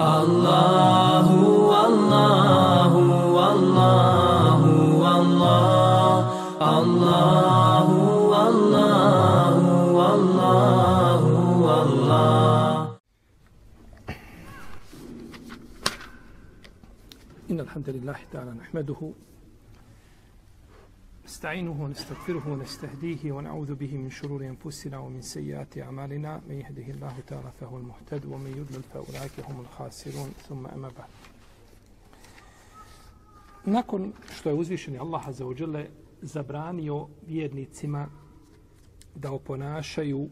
الله والله والله والله الله والله والله والله إن الحمد لله تعالى نحمده نستعينه ونستغفره ونستهديه ونعوذ به من شرور أنفسنا ومن سيئات أعمالنا من يهده الله تعالى فهو المهتد ومن يضلل فأولئك هم الخاسرون ثم أما بعد Nakon što je uzvišeni Allah Azza wa Jalla zabranio vjernicima da oponašaju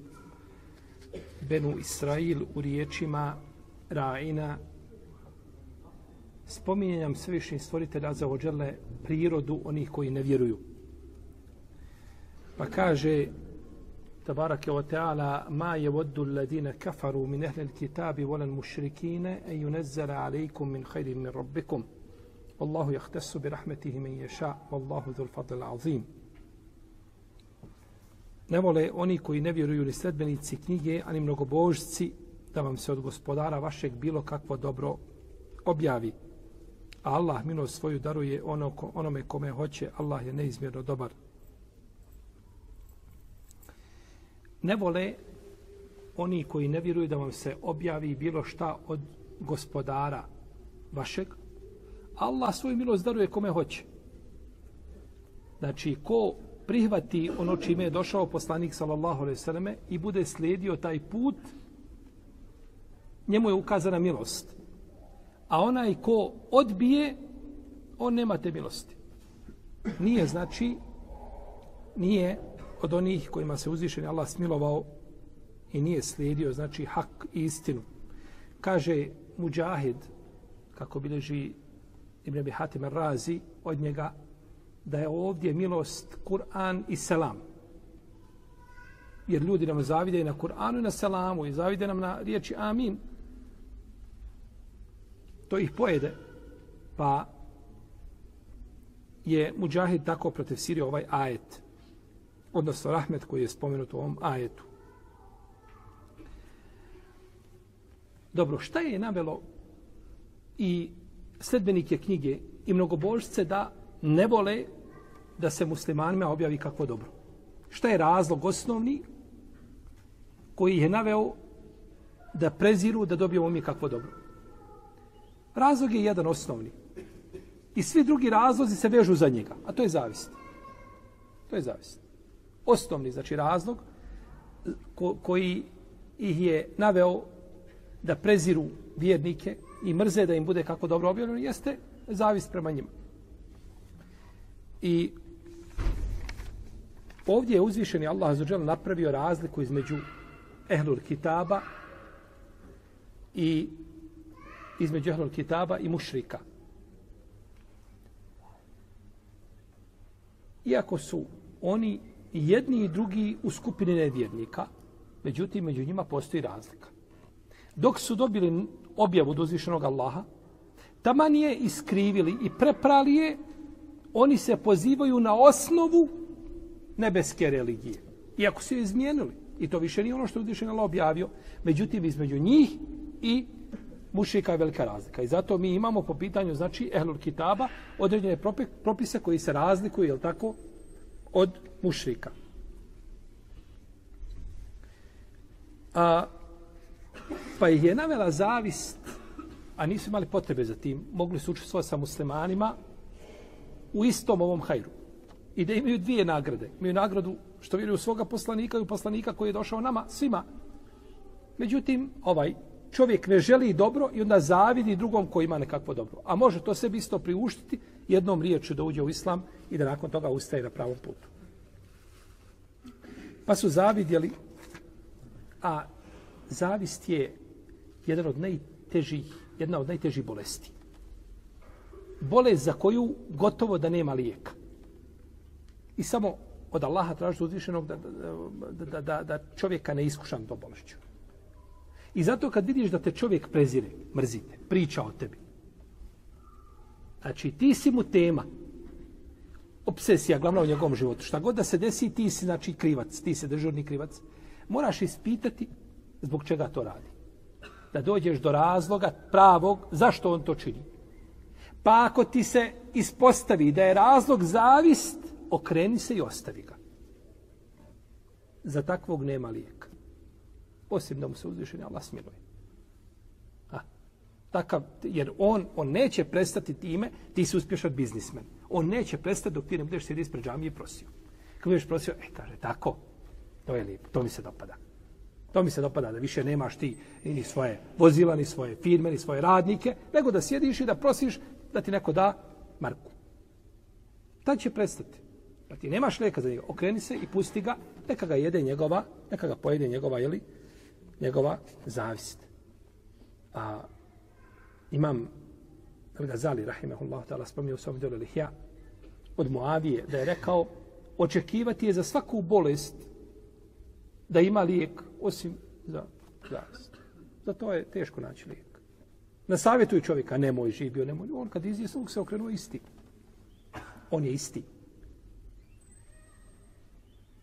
Benu Israil u riječima Ra'ina spominjem svevišnji stvoritelj Azza wa Jalla prirodu onih koji ne vjeruju. Pa kaže tabarake wa ta'ala ma yawaddu alladhina kafaru min ahli alkitabi wal mushrikina an yunzala alaykum min khayrin min rabbikum wallahu yahtassu bi rahmatihi man yasha wallahu dhul fadl azim Ne vole oni koji ne vjeruju ni sledbenici knjige, ani mnogobožci, da vam se od gospodara vašeg bilo kakvo dobro objavi. A Allah milost svoju daruje ono, onome kome hoće. Allah je neizmjerno dobar. Ne vole oni koji ne vjeruju da vam se objavi bilo šta od gospodara vašeg. Allah svoju milost daruje kome hoće. Znači, ko prihvati ono čime je došao poslanik sallallahu alaihi selleme i bude slijedio taj put, njemu je ukazana milost. A onaj ko odbije, on nema te milosti. Nije, znači, nije od onih kojima se uzvišen Allah smilovao i nije slijedio, znači hak i istinu. Kaže Mujahid, kako bileži Ibn Abi Hatim Razi, od njega, da je ovdje milost Kur'an i Selam. Jer ljudi nam zavide na Kur'anu i na Selamu i zavide nam na riječi Amin. To ih pojede. Pa je Mujahid tako protefsirio ovaj ajet odnosno rahmet koji je spomenut u ovom ajetu. Dobro, šta je navelo i sledbenike knjige i mnogobožce da ne vole da se muslimanima objavi kakvo dobro? Šta je razlog osnovni koji je naveo da preziru da dobijemo mi kakvo dobro? Razlog je jedan osnovni. I svi drugi razlozi se vežu za njega, a to je zavist. To je zavist osnovni znači razlog ko, koji ih je naveo da preziru vjernike i mrze da im bude kako dobro objavljeno jeste zavis prema njima. I ovdje je uzvišeni Allah azuđel napravio razliku između ehlul kitaba i između ehlul kitaba i mušrika. Iako su oni jedni i drugi u skupini nevjernika, međutim, među njima postoji razlika. Dok su dobili objavu od uzvišenog Allaha, taman je iskrivili i preprali je, oni se pozivaju na osnovu nebeske religije. Iako su je izmijenili, i to više nije ono što je uzvišen Allah objavio, međutim, između njih i mušika je velika razlika. I zato mi imamo po pitanju, znači, ehlul kitaba, određene propise koji se razlikuju, je tako, od mušrika. A, pa ih je navela zavist, a nisu imali potrebe za tim, mogli su učestvovati sa muslimanima u istom ovom hajru. I da imaju dvije nagrade. Imaju nagradu što vjeruju svoga poslanika i poslanika koji je došao nama, svima. Međutim, ovaj čovjek ne želi dobro i onda zavidi drugom koji ima nekakvo dobro. A može to sebi isto priuštiti jednom riječu da uđe u islam i da nakon toga ustaje na pravom putu. Pa su zavidjeli, a zavist je jedan od najtežih, jedna od najtežih bolesti. Bolest za koju gotovo da nema lijeka. I samo od Allaha traži uzvišenog da, da, da, da, da čovjeka ne iskušam do bolešću. I zato kad vidiš da te čovjek prezire, mrzite, priča o tebi. Znači, ti si mu tema, obsesija glavna u njegovom životu. Šta god da se desi, ti si znači krivac, ti si dežurni krivac. Moraš ispitati zbog čega to radi. Da dođeš do razloga pravog zašto on to čini. Pa ako ti se ispostavi da je razlog zavist, okreni se i ostavi ga. Za takvog nema lijeka. Osim da mu se uzvišenje Allah smiluje. Takav, jer on, on neće prestati time, ti si uspješan biznismen. On neće prestati dok ti ne budeš sjedi ispred džamije i prosio. Kad budeš prosio, e, kaže, tako, to je lijepo, to mi se dopada. To mi se dopada da više nemaš ti ni svoje vozila, ni svoje firme, ni svoje radnike, nego da sjediš i da prosiš da ti neko da Marku. Tad će prestati. Pa ti nemaš lijeka za njega. Okreni se i pusti ga, neka ga jede njegova, neka ga pojede njegova, jeli, njegova zavist. A imam Gazali, rahimahullahu ta'ala, spomnio u svom djelu Lihja, od Moavije, da je rekao, očekivati je za svaku bolest da ima lijek, osim za zarast. Za to je teško naći lijek. Na savjetuju čovjeka, nemoj živio, nemoj. On kad izje svog se okrenuo isti. On je isti.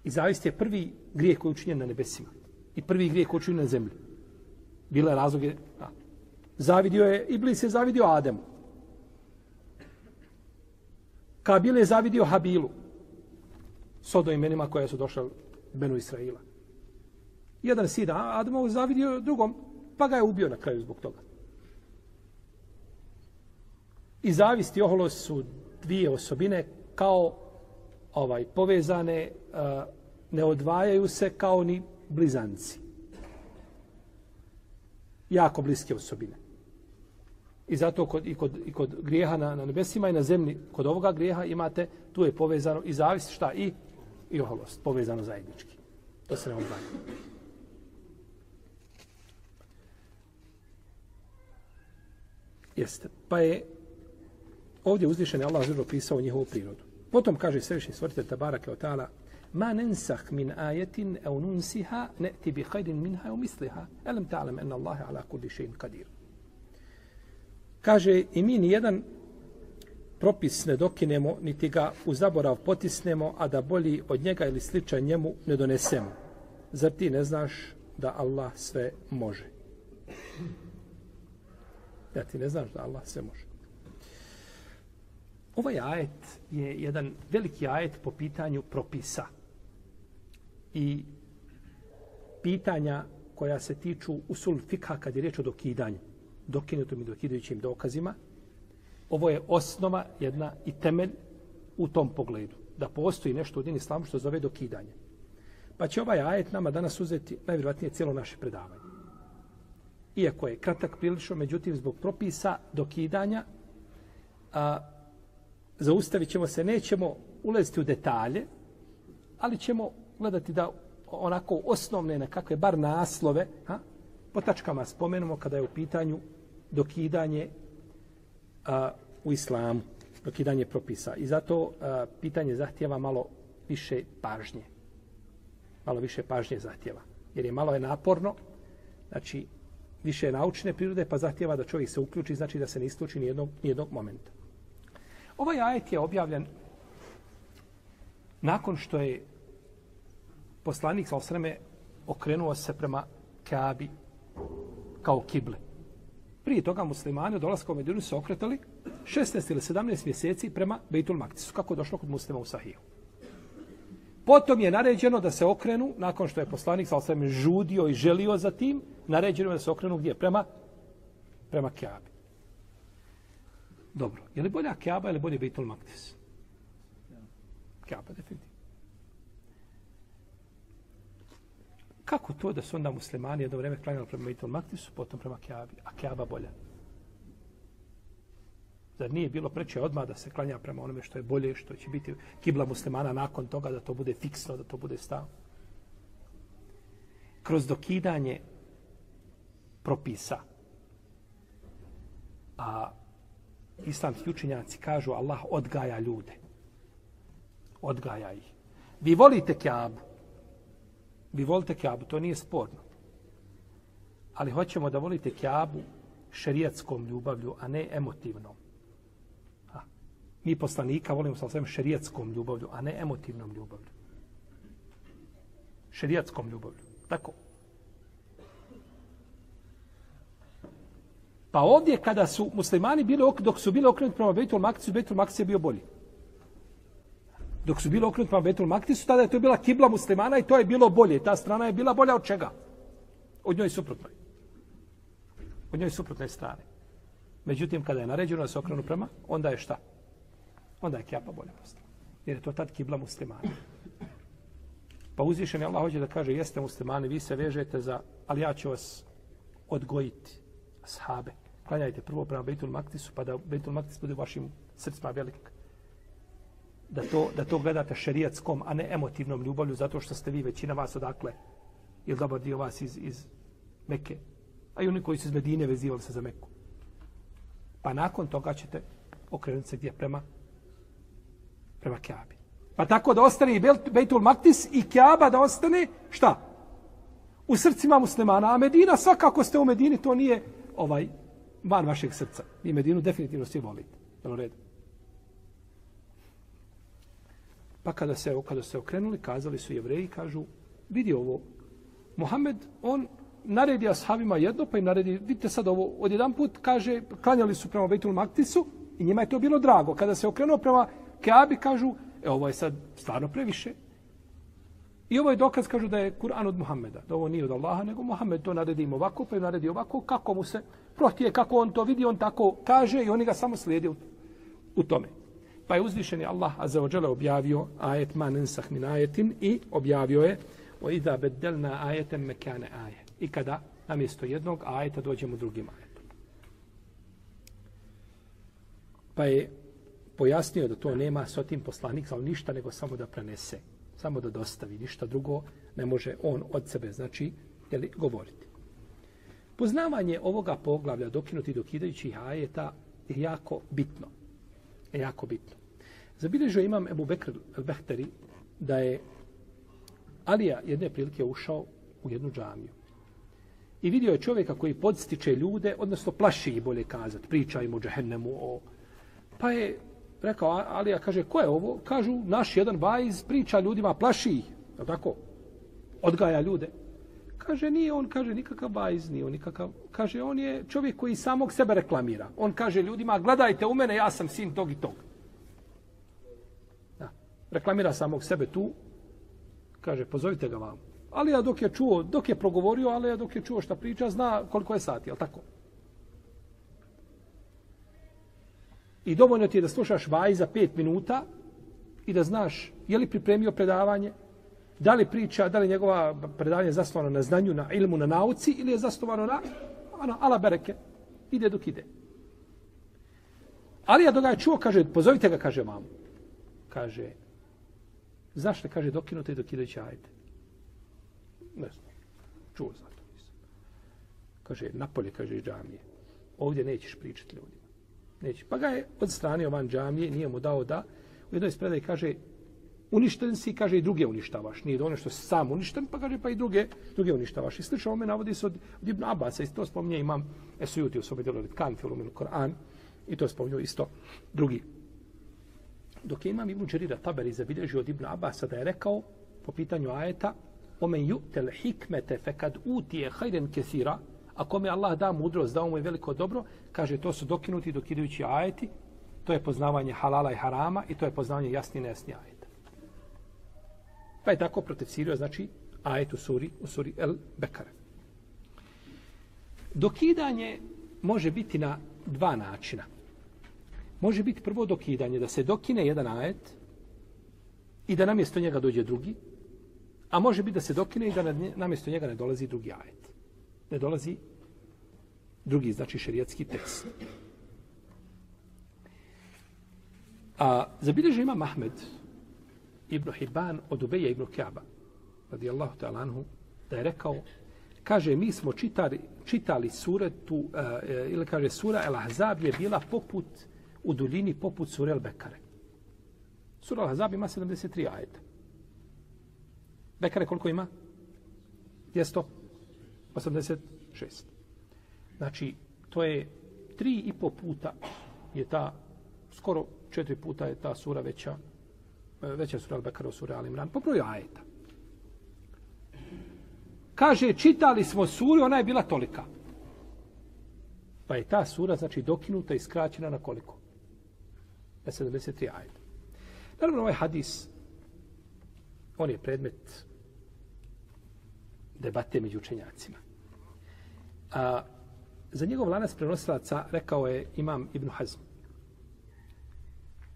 I zavist je prvi grijeh koji je učinjen na nebesima. I prvi grijeh koji je učinjen na zemlji. Bila je razlog Zavidio je, Iblis je zavidio Ademu. Kabil je zavidio Habilu. Sodo imenima koja su došla Benu Israila. Jedan sin Ademov zavidio drugom, pa ga je ubio na kraju zbog toga. I zavist i oholost su dvije osobine kao ovaj povezane, ne odvajaju se kao ni blizanci. Jako bliske osobine. I zato kod, i, kod, i kod grijeha na, na nebesima i na zemlji, kod ovoga grijeha imate, tu je povezano i zavis, šta i, i oholost, povezano zajednički. To se ne odvaja. Jeste. Pa je ovdje uzvišen je Allah zelo pisao njihovu prirodu. Potom kaže svevišnji stvorite Tabarake o ta'ala Ma nensah min ajetin au nunsiha ne'ti bi hajdin minha u misliha. Elem ta'alam enna Allahe ala kulli še'in kadir. Kaže i mi nijedan propis ne dokinemo, niti ga u zaborav potisnemo, a da bolji od njega ili sličan njemu ne donesemo. Zar ti ne znaš da Allah sve može? Ja ti ne znaš da Allah sve može. Ovaj ajet je jedan veliki ajet po pitanju propisa i pitanja koja se tiču usul fikha kad je riječ o dokidanju, dokinutom i dokidajućim dokazima. Ovo je osnova jedna i temelj u tom pogledu. Da postoji nešto u din islamu što zove dokidanje. Pa će ovaj ajet nama danas uzeti najvjerojatnije cijelo naše predavanje. Iako je kratak prilično, međutim, zbog propisa dokidanja, a, zaustavit ćemo se, nećemo ulaziti u detalje, ali ćemo gledati da onako osnovne nekakve bar naslove ha, po tačkama spomenemo kada je u pitanju dokidanje a, u islamu, dokidanje propisa. I zato a, pitanje zahtjeva malo više pažnje. Malo više pažnje zahtjeva. Jer je malo je naporno, znači više je naučne prirode, pa zahtjeva da čovjek se uključi, znači da se ne isključi nijednog, nijednog momenta. Ovaj ajet je objavljen nakon što je poslanik sa osreme okrenuo se prema Kabi, kao kible. Prije toga muslimani od dolaska u Medinu se okretali 16 ili 17 mjeseci prema Bejtul Maktisu, kako je došlo kod muslima u Sahiju. Potom je naređeno da se okrenu, nakon što je poslanik sa osvijem žudio i želio za tim, naređeno je da se okrenu gdje? Prema, prema Kjabi. Dobro. Je li bolja Kjaba ili bolje Beitul Maktis? Kjaba, definitivno. Kako to da su onda muslimani jedno vreme klanjali prema Beitul Maktisu, potom prema Kjabi, a Kjaba bolja? Zar nije bilo preče odmah da se klanja prema onome što je bolje, što će biti kibla muslimana nakon toga, da to bude fiksno, da to bude stav? Kroz dokidanje propisa, a islamski učenjaci kažu Allah odgaja ljude. Odgaja ih. Vi volite Kjabu, Vi volite Kjabu, to nije sporno. Ali hoćemo da volite Kjabu šerijatskom ljubavlju, a ne emotivnom. Ha. Mi poslanika volimo sa svem šerijatskom ljubavlju, a ne emotivnom ljubavlju. Šerijatskom ljubavlju. Tako. Pa ovdje kada su muslimani bili, dok su bili okrenuti prema Bejtul Maktisu, Bejtul Maktis je bio bolji. Dok su bili okrenuti prema Betul Maktisu, tada je to bila kibla muslimana i to je bilo bolje. Ta strana je bila bolja od čega? Od njoj suprotnoj. Od njoj suprotne strane. Međutim, kada je naređeno da se okrenu prema, onda je šta? Onda je kjapa bolja postala. Jer je to tad kibla muslimana. Pa uzvišen je Allah hoće da kaže, jeste muslimani, vi se vežete za, ali ja ću vas odgojiti, ashabe. Klanjajte prvo prema Betul Maktisu, pa da Betul Maktis bude u vašim srcima velik. Da to, da to gledate šerijatskom, a ne emotivnom ljubavlju, zato što ste vi većina vas odakle, ili dobar dio vas iz, iz Mekke, a i oni koji su iz Medine vezivali se za Meku. Pa nakon toga ćete okrenuti se gdje prema prema Kjabi. Pa tako da ostane i Bejtul Maktis i Kjaba da ostane, šta? U srcima muslimana. A Medina, svakako ste u Medini, to nije ovaj van vašeg srca. Vi Medinu definitivno svi volite. Jel u redu? Pa kada se, kada se okrenuli, kazali su jevreji, kažu, vidi ovo, Mohamed, on naredi ashabima jedno, pa im naredi, vidite sad ovo, odjedan put kaže, klanjali su prema Bejtul Maktisu i njima je to bilo drago. Kada se okrenuo prema Keabi, kažu, e, ovo je sad stvarno previše. I ovo je dokaz, kažu, da je Kur'an od Muhammeda, da ovo nije od Allaha, nego Muhammed to naredi im ovako, pa im naredi ovako, kako mu se prohtije, kako on to vidi, on tako kaže i oni ga samo slijede u, u tome. Pa je uzvišeni Allah Azza wa Jalla objavio ajet ma nensah min ajetin i objavio je o idha beddelna ajetem mekane aje. I kada namjesto jednog ajeta dođemo drugim ajetom. Pa je pojasnio da to nema s otim poslanik, ali ništa nego samo da prenese, samo da dostavi, ništa drugo ne može on od sebe, znači, jeli, govoriti. Poznavanje ovoga poglavlja dokinuti dokidajućih ajeta je jako bitno. Je jako bitno. Zabilježio imam Ebu Bekr al-Behteri da je Alija jedne prilike ušao u jednu džamiju. I vidio je čovjeka koji podstiče ljude, odnosno plaši ih bolje kazati, priča im o džahennemu, o... Pa je rekao, Alija kaže, ko je ovo? Kažu, naš jedan vajz priča ljudima, plaši ih, je tako? Odgaja ljude. Kaže, nije on, kaže, nikakav bajz, nije on nikakav, kaže, on je čovjek koji samog sebe reklamira. On kaže ljudima, gledajte u mene, ja sam sin tog i tog. Da. Reklamira samog sebe tu, kaže, pozovite ga vam. Ali ja dok je čuo, dok je progovorio, ali ja dok je čuo šta priča, zna koliko je sati, jel tako? I dovoljno ti je da slušaš vaj za pet minuta i da znaš je li pripremio predavanje, da li priča, da li njegova predavanje je zasnovano na znanju, na ilmu, na nauci ili je zasnovano na ono, ala bereke. Ide dok ide. Ali ja dok ga je čuo, kaže, pozovite ga, kaže mamu. Kaže, zašto, kaže, dokinuto i dokidajući ajde. Ne znam, čuo za to. Nisam. Kaže, napolje, kaže, iz džamije. Ovdje nećeš pričati ljudima. Neće. Pa ga je od van džamije, nije mu dao da, u jednoj spredaj kaže, uništen si, kaže, i druge uništavaš. Nije ono što si sam uništen, pa kaže, pa i druge, druge uništavaš. I slično ome navodi se od, od Ibn Abasa, i to spominje imam Esujuti u svome delu Ritkan, Filumil Koran, i to spominju isto drugi. Dok je imam Ibn Đerira Taberi zabilježio od Ibn Abasa da je rekao po pitanju ajeta Omen ju'tel hikmete fekad utije hajren kesira a kome Allah da mudrost, dao mu je veliko dobro, kaže to su dokinuti dokidajući ajeti, to je poznavanje halala i harama i to je poznavanje jasni i nejasni ajeti. Pa je tako protefsirio, znači, ajet u suri, u suri El Bekare. Dokidanje može biti na dva načina. Može biti prvo dokidanje, da se dokine jedan ajet i da namjesto njega dođe drugi, a može biti da se dokine i da namjesto njega ne dolazi drugi ajet. Ne dolazi drugi, znači šerijatski tekst. A zabilježe ima Mahmed ibn Hibban od Ubeja ibn Kjaba, radijallahu ta'ala anhu, da je rekao, kaže, mi smo čitali, čitali suretu, uh, ili kaže, sura El Ahzab je bila poput, u duljini poput sure El Bekare. Sura El Ahzab ima 73 ajeta. Bekare koliko ima? 286. Znači, to je tri i po puta je ta, skoro četiri puta je ta sura veća, Eh, veća sura Al-Bekara u sura Al-Imran, po broju ajeta. Kaže, čitali smo suru, ona je bila tolika. Pa je ta sura, znači, dokinuta i skraćena na koliko? Na 73 ajeta. Naravno, ovaj hadis, on je predmet debate među učenjacima. A, za njegov lanac prenosilaca rekao je imam Ibn Hazm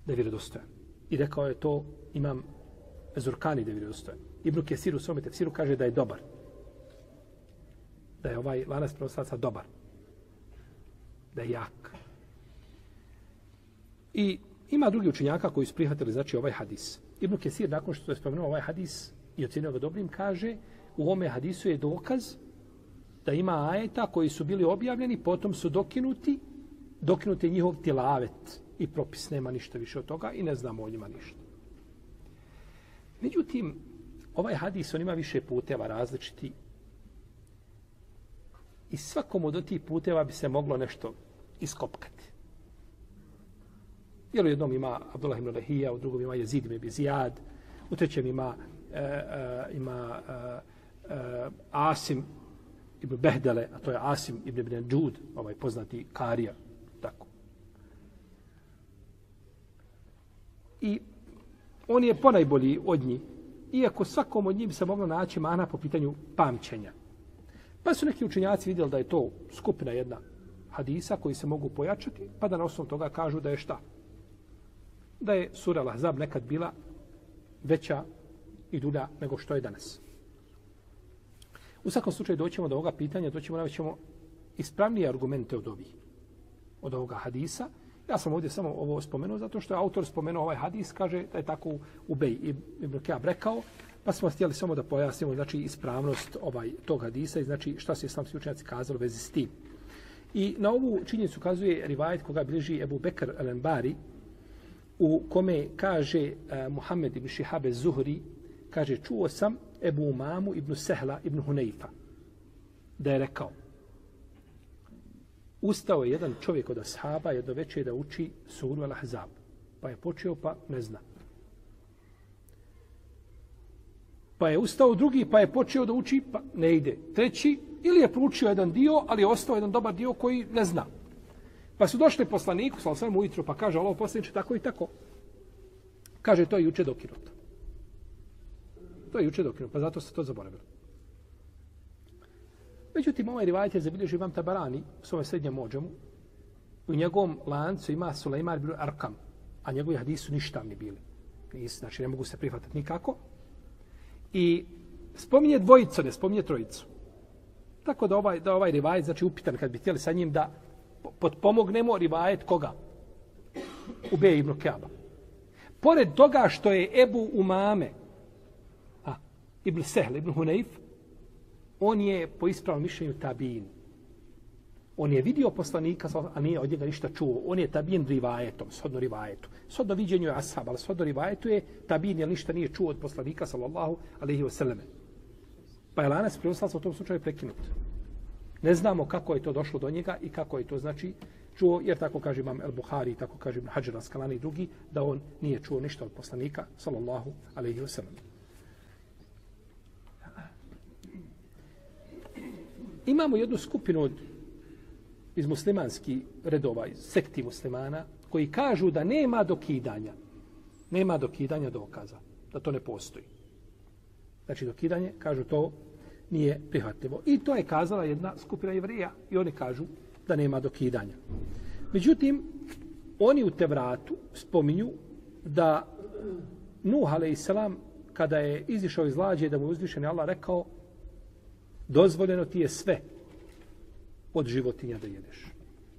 da je vjerodostojan. I rekao je to imam Zurkani da je vjerodostojan. Ibn Kesir u svome tefsiru kaže da je dobar. Da je ovaj lanac prenosaca dobar. Da je jak. I ima drugi učenjaka koji su prihvatili znači ovaj hadis. Ibn Kesir nakon što je spomenuo ovaj hadis i ocjenio ga dobrim kaže u ome hadisu je dokaz da ima ajeta koji su bili objavljeni, potom su dokinuti, dokinuti njihov tilavet i propis, nema ništa više od toga i ne znamo o njima ništa. Međutim, ovaj hadis, on ima više puteva različiti i svakom od tih puteva bi se moglo nešto iskopkati. Jer u jednom ima Abdullah ibn Lehija, u drugom ima Jezid ibn Zijad, u trećem ima, e, e, ima e, e, Asim ibn Behdele, a to je Asim ibn ibn Džud, ovaj poznati Karija, tako. I on je ponajbolji od njih, iako svakom od njih bi se moglo naći mana po pitanju pamćenja. Pa su neki učenjaci vidjeli da je to skupina jedna hadisa koji se mogu pojačati, pa da na osnovu toga kažu da je šta? Da je sura Lahzab nekad bila veća i dulja nego što je danas. U svakom slučaju doćemo do ovoga pitanja, doćemo na ćemo ispravnije argumente od ovih, od ovoga hadisa. Ja sam ovdje samo ovo spomenuo zato što je autor spomenuo ovaj hadis, kaže da je tako u Bej Ibn rekao, pa smo htjeli samo da pojasnimo znači ispravnost ovaj tog hadisa i znači šta su islamski učenjaci kazali u vezi s tim. I na ovu činjenicu kazuje rivajet koga bliži Ebu Bekr Al-Anbari, u kome kaže uh, Muhammed ibn Šihabe Zuhri, kaže, čuo sam Ebu Umamu ibn Sehla ibn Huneifa da je rekao ustao je jedan čovjek od ashaba jedno večer da uči suru Al-Ahzab. Pa je počeo pa ne zna. Pa je ustao drugi pa je počeo da uči pa ne ide. Treći ili je proučio jedan dio ali je ostao jedan dobar dio koji ne zna. Pa su došli poslaniku, sal sam ujutro, pa kaže, alo, poslaniče tako i tako. Kaže, to je juče dokinuto. To je juče dokinuto, pa zato se to zaboravilo. Međutim, ovaj rivajet je zabilježio Imam Tabarani u svome srednjem mođemu. U njegovom lancu ima Sulejmar bin Arkam, a njegovi hadisi su ništavni bili. Nis, znači, ne mogu se prihvatati nikako. I spominje dvojicu, ne spominje trojicu. Tako da ovaj, da ovaj rivajet, znači upitan kad bi htjeli sa njim da potpomognemo rivajet koga? Ube ibn Kjaba. Pored toga što je Ebu Umame, a, ibn Sehl, ibn Huneif, on je po ispravnom mišljenju tabin. On je vidio poslanika, a nije od njega ništa čuo. On je tabin rivajetom, shodno rivajetu. Shodno viđenju je ashab, ali shodno rivajetu je tabin, jer ništa nije čuo od poslanika, sallallahu alaihi wa sallam. Pa je lanas preoslalac u tom slučaju prekinut. Ne znamo kako je to došlo do njega i kako je to znači čuo, jer tako kaže imam El Buhari, tako kaže Ibn Hadžar Askalani i drugi, da on nije čuo ništa od poslanika, sallallahu alaihi wa Imamo jednu skupinu od, iz muslimanskih redova, iz sekti muslimana, koji kažu da nema dokidanja. Nema dokidanja dokaza. Da to ne postoji. Znači dokidanje, kažu to nije prihvatljivo. I to je kazala jedna skupina jevrija i oni kažu da nema dokidanja. Međutim, oni u Tevratu spominju da eh, Nuh a.s. kada je izišao iz lađe da mu je uzvišen Allah rekao dozvoljeno ti je sve od životinja da jedeš.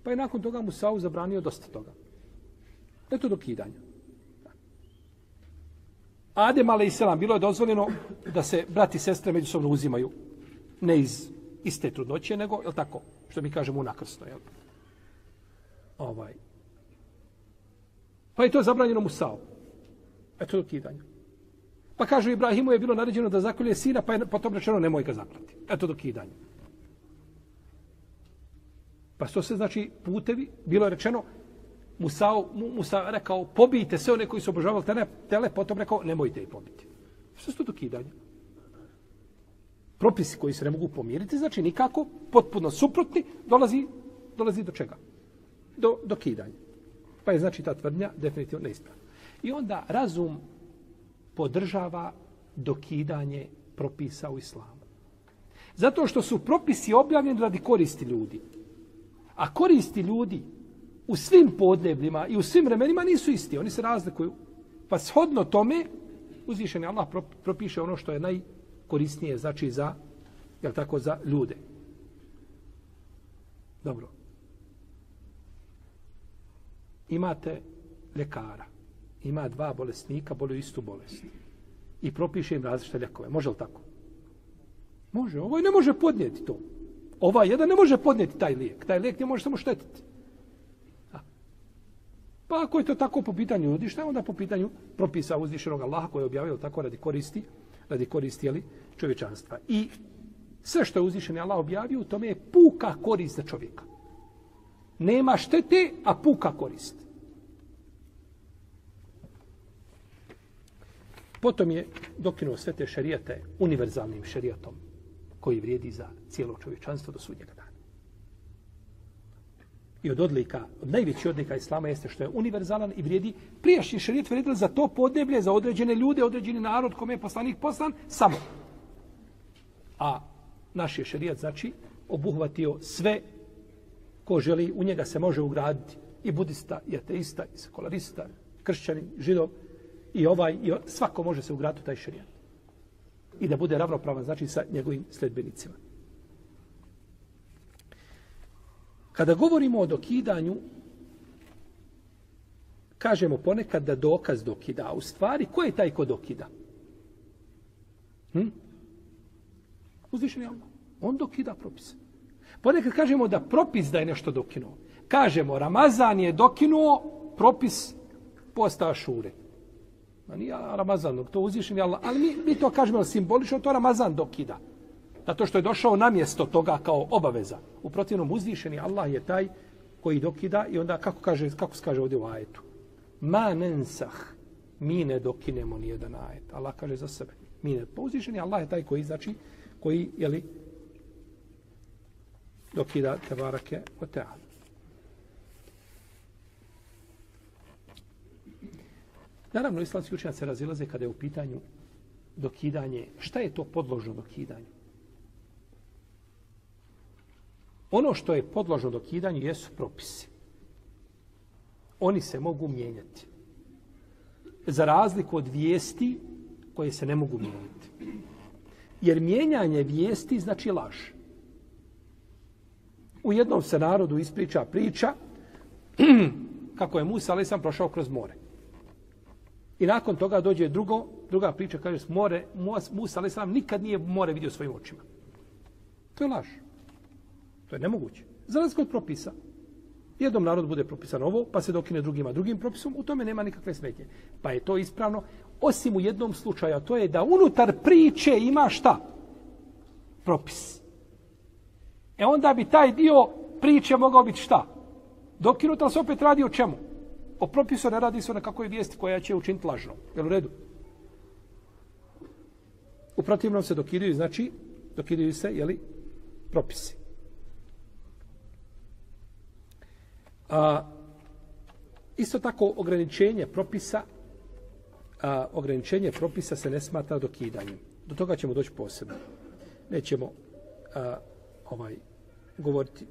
Pa je nakon toga mu Sau zabranio dosta toga. Eto dokidanja. Adem a.s. bilo je dozvoljeno da se brati i sestre međusobno uzimaju. Ne iz iste trudnoće, nego, je tako, što mi kažemo unakrsno, jel? Ovaj. Pa je to zabranjeno Musao. Eto dokidanja. Pa kažu Ibrahimu je bilo naređeno da zakolje sina, pa je potom rečeno nemoj ga zaklati. Eto dokidanja. Pa što se znači putevi, bilo je rečeno, Musa, Musa rekao, pobijte sve one koji su obožavali tele, tele, potom rekao, nemojte ih pobiti. Što su to dokidanje? Propisi koji se ne mogu pomiriti, znači nikako, potpuno suprotni, dolazi dolazi do čega? Do, do kidanja. Pa je znači ta tvrdnja definitivno neispravna. I onda razum podržava dokidanje propisa u islamu. Zato što su propisi objavljeni radi koristi ljudi. A koristi ljudi u svim podnebljima i u svim vremenima nisu isti. Oni se razlikuju. Pa shodno tome uzvišeni Allah propiše ono što je najkorisnije znači za, jel tako, za ljude. Dobro. Imate lekara Ima dva bolesnika, boluju istu bolest. I propiše im različite ljekove. Može li tako? Može. Ovaj ne može podnijeti to. Ova jedan ne može podnijeti taj lijek. Taj lijek ne može samo štetiti. Pa ako je to tako po pitanju ljudi, onda po pitanju propisa uzvišenog Allaha koji je objavio tako radi koristi, radi koristi jeli, čovječanstva. I sve što je uzvišen Allah objavio, u tome je puka korist za čovjeka. Nema štete, a puka korist. Potom je dokinuo sve te šarijate univerzalnim šarijatom koji vrijedi za cijelo čovječanstvo do sudnjega dana. I od odlika, od najvećih odlika Islama jeste što je univerzalan i vrijedi prijašnji šarijat vrijedil za to podneblje, za određene ljude, određeni narod kome je poslanik poslan, samo. A naš je šarijat, znači, obuhvatio sve ko želi, u njega se može ugraditi i budista, i ateista, i sekularista, kršćanin, židov, i ovaj, i svako može se ugraditi u taj šarijat. I da bude ravnopravan, znači, sa njegovim sledbenicima. Kada govorimo o dokidanju, kažemo ponekad da dokaz dokida. U stvari, ko je taj ko dokida? Hm? Uzvišen je Allah. On dokida propise. Ponekad kažemo da propis da je nešto dokinuo. Kažemo, Ramazan je dokinuo propis posta šure. Ma nije Ramazan, to uzvišen je Allah. Ali mi, mi to kažemo simbolično, to Ramazan dokida. Zato što je došao na mjesto toga kao obaveza. U protivnom uzvišeni Allah je taj koji dokida i onda kako kaže kako se kaže ovdje u ajetu. Ma nensah mi ne dokinemo ni jedan ajet. Allah kaže za sebe. Mi ne. Pa uzvišeni Allah je taj koji znači koji je li dokida tebarake o teala. Naravno, islamski učenjaci se razilaze kada je u pitanju dokidanje. Šta je to podložno dokidanju? Ono što je podložno dokidanju jesu propisi. Oni se mogu mijenjati. Za razliku od vijesti koje se ne mogu mijenjati. Jer mijenjanje vijesti znači laž. U jednom se narodu ispriča priča kako je Musa ali sam prošao kroz more. I nakon toga dođe drugo, druga priča kaže more, Musa ali sam nikad nije more vidio svojim očima. To je laž. To je nemoguće. Za razliku od propisa. Jednom narod bude propisan ovo, pa se dokine drugima drugim propisom, u tome nema nikakve smetnje. Pa je to ispravno, osim u jednom slučaju, to je da unutar priče ima šta? Propis. E onda bi taj dio priče mogao biti šta? Dokinut, ali se opet radi o čemu? O propisu ne radi se o nekakvoj vijesti koja će učiniti lažno. Jel u redu? U protivnom se dokidaju, znači, dokidaju se, jeli, propisi. A, isto tako ograničenje propisa a, ograničenje propisa se ne smatra dokidanjem. Do toga ćemo doći posebno. Nećemo a, ovaj govoriti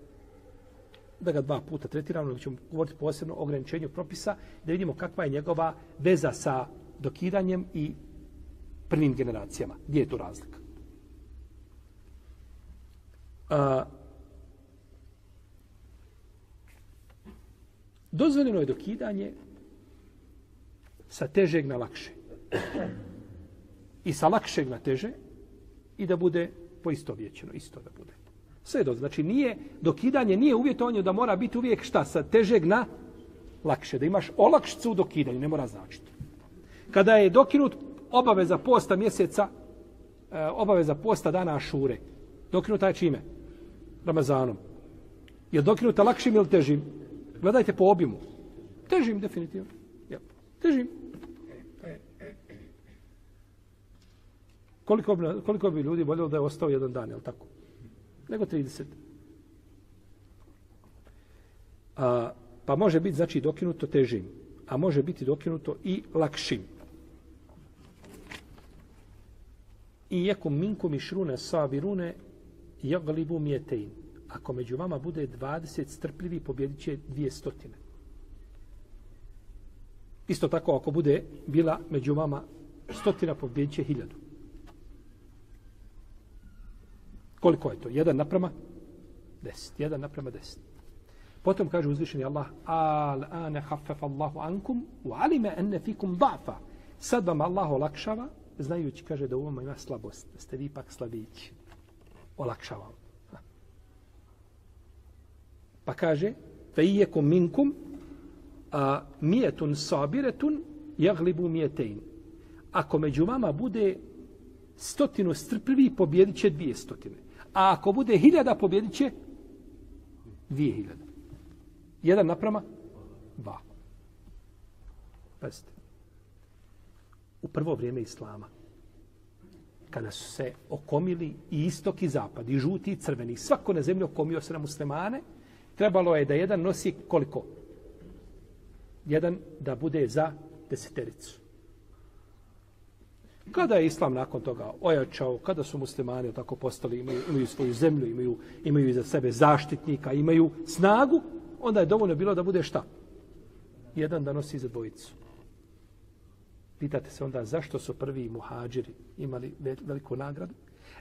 da ga dva puta tretiramo, nego ćemo govoriti posebno o ograničenju propisa, da vidimo kakva je njegova veza sa dokidanjem i prvim generacijama. Gdje je tu razlika? A, Dozvoljeno je dokidanje sa težeg na lakše. I sa lakšeg na teže i da bude poistovjećeno, isto da bude. Sve do, znači nije, dokidanje nije uvjetovanje da mora biti uvijek šta, sa težeg na lakše. Da imaš olakšicu u dokidanju, ne mora značiti. Kada je dokinut obaveza posta mjeseca, e, obaveza posta dana Ašure, dokinuta je čime? Ramazanom. Je dokinuta lakšim ili težim? Gledajte po obimu. Težim, definitivno. Ja. Težim. Koliko bi, koliko bi ljudi voljelo da je ostao jedan dan, je tako? Nego 30. A, pa može biti znači dokinuto težim, a može biti dokinuto i lakšim. I jekum minkum i šrune sabirune jaglibu mjetein. Ako među vama bude 20 strpljivi, pobjedit će dvije stotine. Isto tako, ako bude bila među vama stotina, pobjedit će hiljadu. Koliko je to? Jedan naprama? Deset. Jedan naprama deset. Potom kaže uzvišeni Allah, al ane hafef Allahu ankum, u alime enne fikum da'fa. Sad vam Allah olakšava, znajući, kaže, da u vama ima slabost, da ste vi ipak slabići. Olakšava vam. Pa kaže, fe ijekum minkum, a mijetun sabiretun, jaglibu mijetein. Ako među vama bude stotinu strpljivi, pobjedit će dvije stotine. A ako bude hiljada, pobjedit će dvije hiljada. Jedan naprama? Dva. Pazite. U prvo vrijeme Islama, kada su se okomili i istok i zapad, i žuti i crveni, svako na zemlji okomio se na muslimane, trebalo je da jedan nosi koliko? Jedan da bude za desetericu. Kada je islam nakon toga ojačao, kada su muslimani tako postali, imaju, imaju svoju zemlju, imaju, imaju za sebe zaštitnika, imaju snagu, onda je dovoljno bilo da bude šta? Jedan da nosi za dvojicu. Pitate se onda zašto su prvi muhađiri imali veliku nagradu?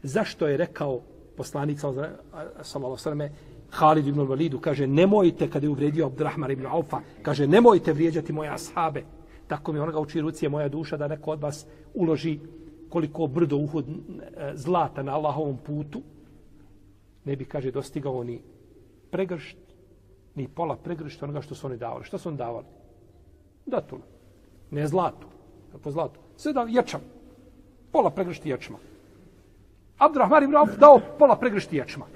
Zašto je rekao poslanik sallallahu alejhi Halid ibn Validu, kaže nemojte kada je uvredio Abdurrahman ibn Aufa kaže nemojte vrijeđati moje ashabe tako mi onoga uči ruci je moja duša da neko od vas uloži koliko brdo uhod e, zlata na Allahovom putu ne bi kaže dostigao ni pregršt ni pola pregršta onoga što su oni davali. Što su oni davali? Datule. Ne zlatu. Kako zlatu? Sve da ječam. Pola pregršti ječma. Abdurrahman ibn Auf dao pola pregršti ječma.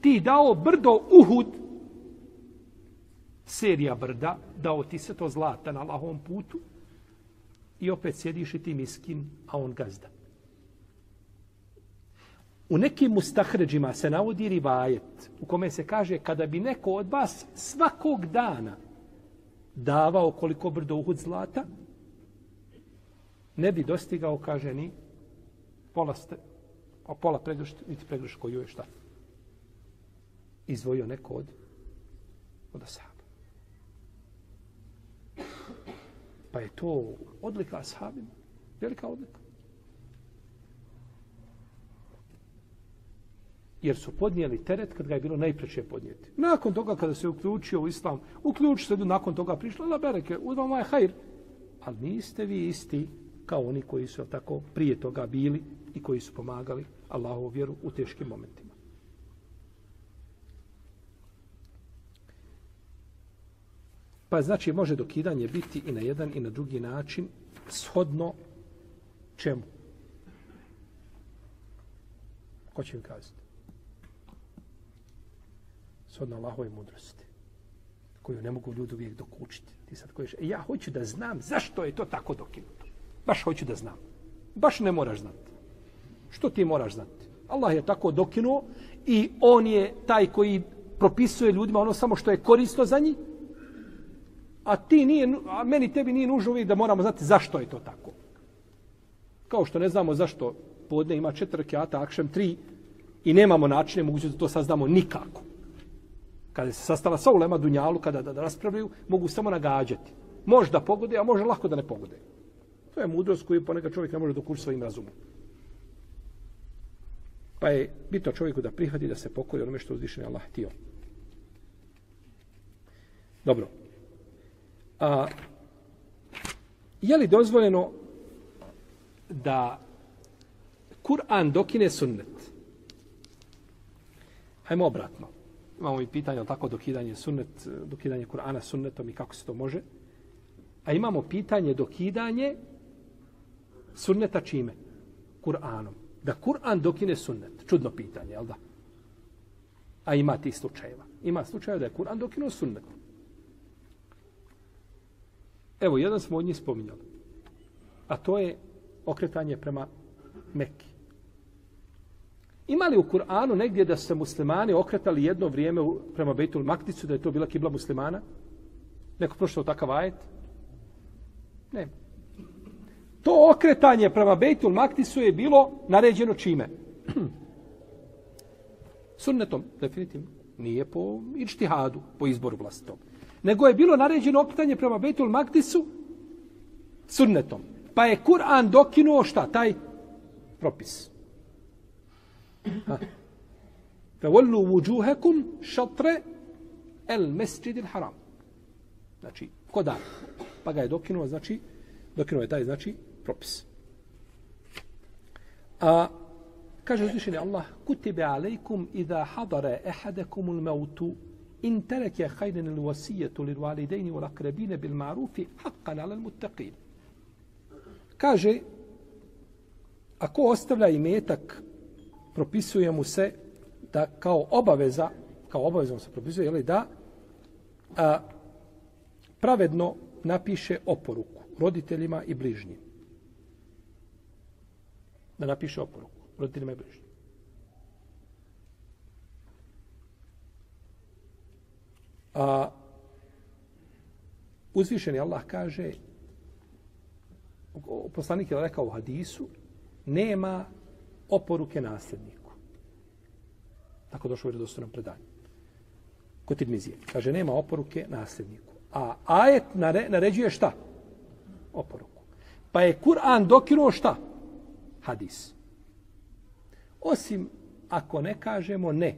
Ti dao brdo Uhud, serija brda, dao ti se to zlata na lahom putu i opet sjediš i ti miskin, a on gazda. U nekim mustahređima se navodi rivajet u kome se kaže kada bi neko od vas svakog dana davao koliko brdo uhud zlata, ne bi dostigao, kaže, ni pola, ste, o pola pregršta, niti pregršta koju je šta. Izvojio neko od, od asaba. Pa je to odlika ashabima. Velika odlika. jer su podnijeli teret kad ga je bilo najpreće podnijeti. Nakon toga kada se uključio u islam, uključi se nakon toga prišla la bereke, uzmamo je hajr. Ali niste vi isti kao oni koji su tako prije toga bili i koji su pomagali Allahovu vjeru u teškim momentima. Pa znači može dokidanje biti i na jedan i na drugi način shodno čemu? Ko će mi kazati? shodno Allahove mudrosti, koju ne mogu ljudi uvijek dokučiti. Ti sad kojiš, e, ja hoću da znam zašto je to tako dokinuto. Baš hoću da znam. Baš ne moraš znati. Što ti moraš znati? Allah je tako dokinuo i on je taj koji propisuje ljudima ono samo što je korisno za njih. A ti nije, a meni tebi nije nužno uvijek da moramo znati zašto je to tako. Kao što ne znamo zašto podne ima četiri kjata, akšem tri i nemamo načine mogućnosti da to saznamo nikako kada se sastala sa ulema Dunjalu, kada da, da raspravljaju, mogu samo nagađati. Možda pogode, a može lako da ne pogode. To je mudrost koju ponekad čovjek ne može dokući svojim razumom. Pa je bitno čovjeku da prihvati da se pokori onome što uzvišen je Allah htio. Dobro. A, je li dozvoljeno da Kur'an dokine sunnet? Hajmo obratno imamo i pitanje, tako, dokidanje sunnet, dokidanje Kur'ana sunnetom i kako se to može. A imamo pitanje dokidanje sunneta čime? Kur'anom. Da Kur'an dokine sunnet. Čudno pitanje, jel da? A ima ti slučajeva. Ima slučajeva da je Kur'an dokinuo sunnet. Evo, jedan smo od njih spominjali. A to je okretanje prema Mekki. Ima li u Kur'anu negdje da su se muslimani okretali jedno vrijeme prema Bejtul Makticu, da je to bila kibla muslimana? Neko prošao takav ajet? Ne. To okretanje prema Bejtul Maktisu je bilo naređeno čime? Sunnetom, definitivno. Nije po ičtihadu, po izboru vlastitom nego je bilo naređeno okretanje prema Betul Magdisu sunnetom. Pa je Kur'an dokinuo šta? Taj propis. Fevollu vujuhekum šatre el mesđidil haram. Znači, ko da? Pa ga je dokinuo, znači, dokinuo je taj, znači, propis. A kaže uzvišeni Allah, kutibe alejkum idha hadare ehadekumul mautu in tereke hajden il wasijetu lil validejni wal akrebine bil marufi haqqan ala mutaqin. Kaže, ako ostavlja imetak, propisuje mu se da kao obaveza, kao obaveza mu se propisuje, jeli, da a, pravedno napiše oporuku roditeljima i bližnjim. Da napiše oporuku roditeljima i bližnjim. A uzvišeni Allah kaže poslanik je rekao u hadisu nema oporuke nasljedniku. Tako došlo u vjerodostojnom predanju. Kod Tirmizije. Kaže, nema oporuke nasljedniku. A ajet nare, naređuje šta? Oporuku. Pa je Kur'an dokinuo šta? Hadis. Osim ako ne kažemo ne.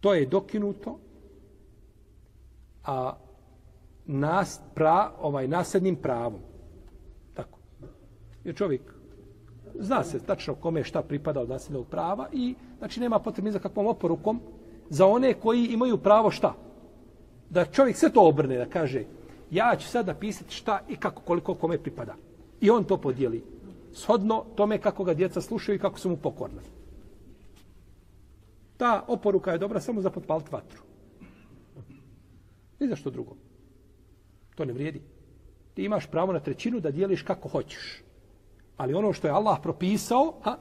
To je dokinuto a nas, pra, ovaj, nasljednim pravom. Tako. Jer čovjek zna se tačno kome šta pripada od nasljednog prava i znači nema potrebe za kakvom oporukom za one koji imaju pravo šta? Da čovjek sve to obrne, da kaže ja ću sad napisati šta i kako, koliko kome pripada. I on to podijeli. Shodno tome kako ga djeca slušaju i kako su mu pokorni. Ta oporuka je dobra samo za potpaliti vatru. Ni za što drugo. To ne vrijedi. Ti imaš pravo na trećinu da dijeliš kako hoćeš. Ali ono što je Allah propisao, a,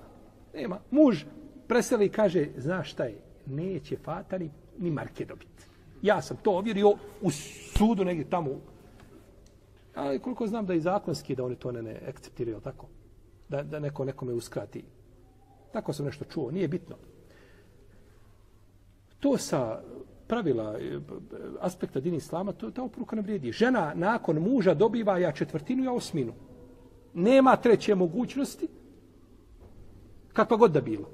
nema. Muž preseli i kaže, znaš šta je, neće fata ni, ni marke dobiti. Ja sam to ovjerio u sudu negdje tamo. Ali koliko znam da i zakonski da oni to ne, ne akceptiraju, tako? Da, da neko nekome uskrati. Tako sam nešto čuo, nije bitno. To sa pravila e, aspekta din islama, to, ta oporuka ne vrijedi. Žena nakon muža dobiva ja četvrtinu, ja osminu. Nema treće mogućnosti, kakva god da bila.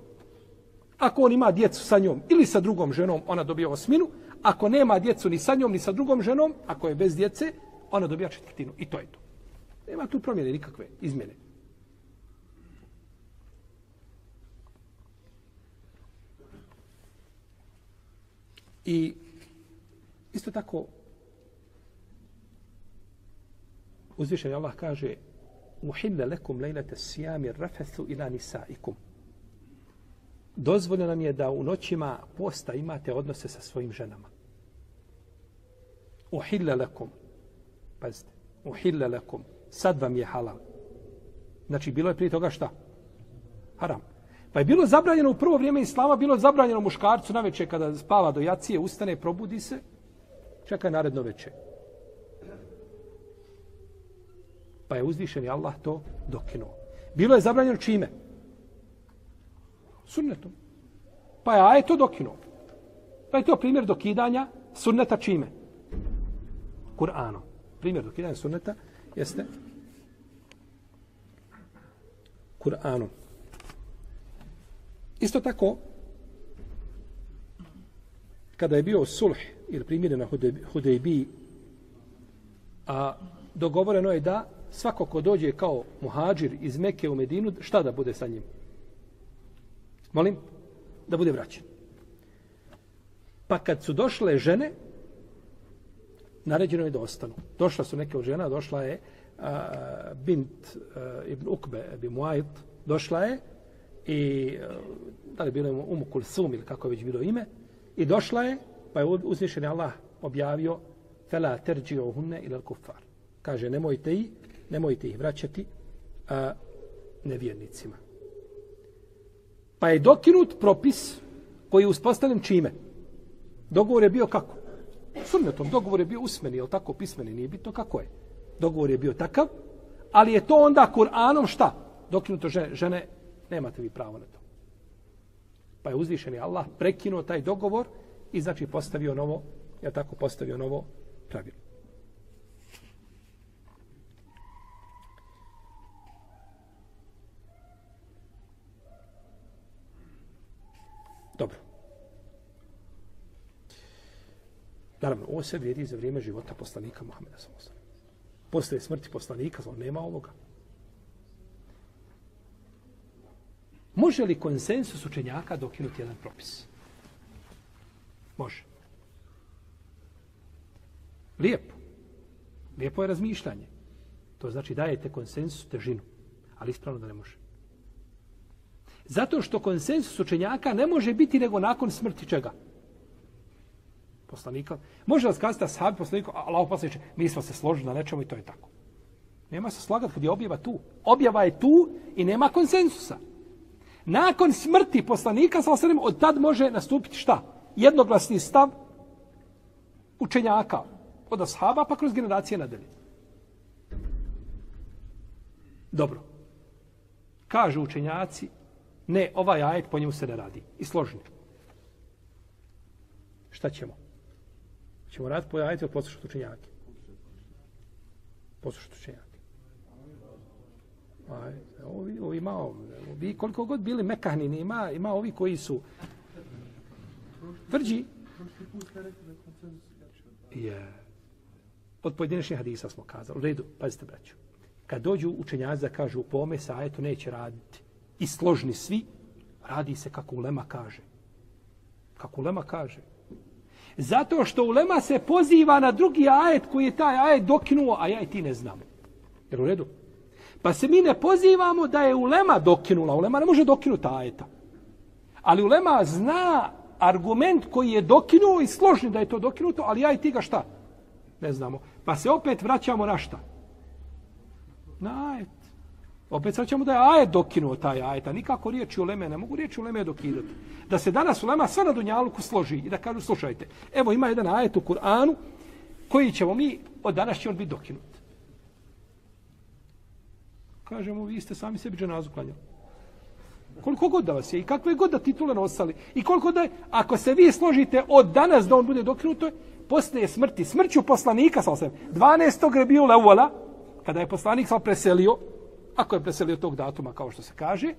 Ako on ima djecu sa njom ili sa drugom ženom, ona dobija osminu. Ako nema djecu ni sa njom, ni sa drugom ženom, ako je bez djece, ona dobija četvrtinu. I to je to. Nema tu promjene nikakve izmjene. I isto tako uzvišen Allah kaže uhille lekum lejlete sijami rafethu ila nisaikum. Dozvoljeno nam je da u noćima posta imate odnose sa svojim ženama. Uhille lekum. Pazite. Uhille lekum. Sad vam je halal. Znači, bilo je prije toga šta? Haram. Pa je bilo zabranjeno u prvo vrijeme Islama, bilo je zabranjeno muškarcu na večer kada spava do jacije, ustane, probudi se, čeka naredno večer. Pa je uzvišeni Allah to dokinuo. Bilo je zabranjeno čime? Sunnetom. Pa je aje to dokinuo. Pa je to primjer dokidanja sunneta čime? Kur'anom. Primjer dokidanja sunneta jeste Kur'anom. Isto tako, kada je bio sulh ili primjeren na Hudejbiji, a dogovoreno je da svako ko dođe kao muhađir iz Mekke u Medinu, šta da bude sa njim? Molim? Da bude vraćen. Pa kad su došle žene, naređeno je da ostanu. Došla su neke od žena, došla je a, bint a, ibn Ukbe, ibn Muajt, došla je i eh, da li bilo Umu Kulsum ili kako je već bilo ime, i došla je, pa je uzvišen Allah objavio fela terđi ohunne ilal kufar. Kaže, nemojte ih, nemojte ih vraćati a, nevjernicima. Pa je dokinut propis koji je uspostavljen čime? Dogovor je bio kako? Sunnetom. Dogovor je bio usmeni, je tako? Pismeni, nije bitno kako je. Dogovor je bio takav, ali je to onda Kur'anom šta? Dokinuto žene, žene, nemate vi pravo na to. Pa je uzvišeni Allah prekinuo taj dogovor i znači postavio novo, ja tako postavio novo pravilo. Dobro. Naravno, ovo sve vrijedi za vrijeme života poslanika Muhammeda s.a.v. Posle smrti poslanika, nema ovoga. Može li konsensus učenjaka dokinuti jedan propis? Može. Lijepo. Lijepo je razmišljanje. To znači dajete konsensus težinu. Ali ispravno da ne može. Zato što konsensus učenjaka ne može biti nego nakon smrti čega? Poslanika. Može vas kazati da sahabi poslanika, Allah poslaniče, mi smo se složili na nečemu i to je tako. Nema se slagati kad je objava tu. Objava je tu i nema konsensusa. Nakon smrti poslanika, sa osrednjem, od tad može nastupiti šta? Jednoglasni stav učenjaka od ashaba pa kroz generacije nadalje. Dobro. Kažu učenjaci, ne, ovaj ajet po njemu se ne radi. I složni. Šta ćemo? Ćemo raditi po ajetu ili poslušati učenjake? Poslušati učenjake. Ovi, ovi ima, ovi koliko god bili mekahnini, ima, ima ovi koji su tvrđi. Je. Od pojedinačnih hadisa smo kazali. U redu, pazite, braću. Kad dođu učenjaci da kažu po ome sajetu neće raditi i složni svi, radi se kako Ulema kaže. Kako Ulema kaže. Zato što Ulema se poziva na drugi ajet koji je taj ajet dokinuo, a ja i ti ne znamo. Jer u redu? Pa se mi ne pozivamo da je Ulema dokinula. Ulema ne može dokinuti ajeta. Ali Ulema zna argument koji je dokinuo i složni da je to dokinuto, ali ja i ti ga šta? Ne znamo. Pa se opet vraćamo na šta? Na ajet. Opet vraćamo da je ajet dokinuo taj ajet, a nikako riječi Uleme, ne mogu riječi Uleme dokidati. Da se danas Ulema sve na Dunjaluku složi i da kažu, slušajte, evo ima jedan ajet u Kur'anu koji ćemo mi, od danas će on biti dokinut kažemo, vi ste sami sebi dženazu klanjali. Koliko god da vas je i kakve god da titule nosali i koliko da je, ako se vi složite od danas da on bude dokinuto, poslije smrti, smrću poslanika, sa osam, 12. rebiju uvala, kada je poslanik sa preselio, ako je preselio tog datuma, kao što se kaže,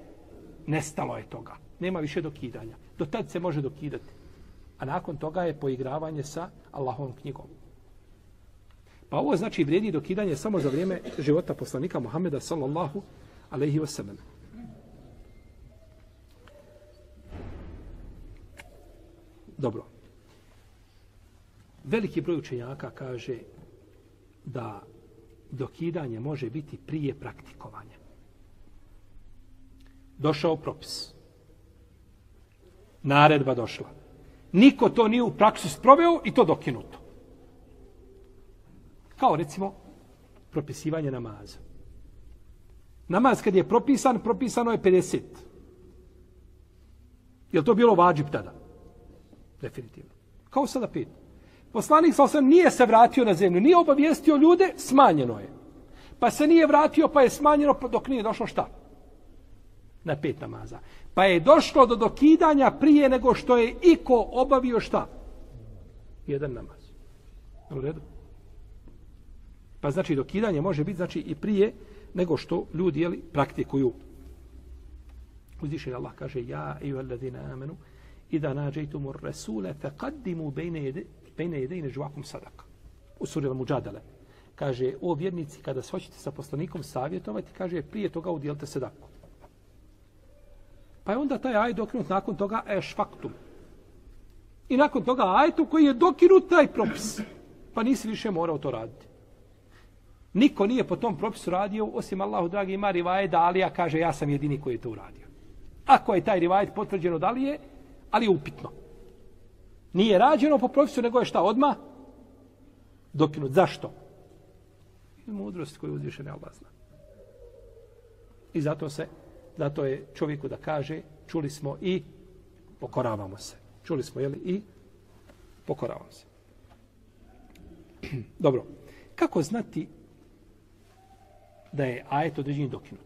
nestalo je toga. Nema više dokidanja. Do tad se može dokidati. A nakon toga je poigravanje sa Allahovom knjigom. Pa ovo znači vrijedi dokidanje samo za vrijeme života poslanika Muhameda sallallahu alaihi wasallam. Dobro. Veliki broj učenjaka kaže da dokidanje može biti prije praktikovanja. Došao propis. Naredba došla. Niko to nije u praksu sproveo i to dokinuto. Kao recimo propisivanje namaza. Namaz kad je propisan, propisano je 50. Je to bilo vađib tada? Definitivno. Kao sada pet. Poslanik sa osam nije se vratio na zemlju, nije obavijestio ljude, smanjeno je. Pa se nije vratio, pa je smanjeno pa dok nije došlo šta? Na pet namaza. Pa je došlo do dokidanja prije nego što je iko obavio šta? Jedan namaz. U redu? Pa znači dokidanje može biti znači i prije nego što ljudi jeli, praktikuju. Uzviše Allah kaže ja i alladina amanu idha nađejtumu rasule faqaddimu bejne, jede, bejne jedine žuvakum sadaka. U suri Al-Mujadale. Kaže, o vjernici, kada se hoćete sa poslanikom savjetovati, kaže, prije toga udjelite sadaku. Pa je onda taj aj dokinut nakon toga eš faktum. I nakon toga ajtu koji je dokinut taj propis. Pa nisi više morao to raditi. Niko nije po tom propisu radio, osim Allahu dragi ima rivajet da Alija kaže ja sam jedini koji je to uradio. Ako je taj rivajet potvrđeno da li je, ali je upitno. Nije rađeno po propisu, nego je šta odma dokinut. Zašto? Mudrost koju uzviše ne Allah zna. I zato se, zato je čovjeku da kaže čuli smo i pokoravamo se. Čuli smo, jeli, i pokoravamo se. Dobro. Kako znati da je ajet određeni dokinut?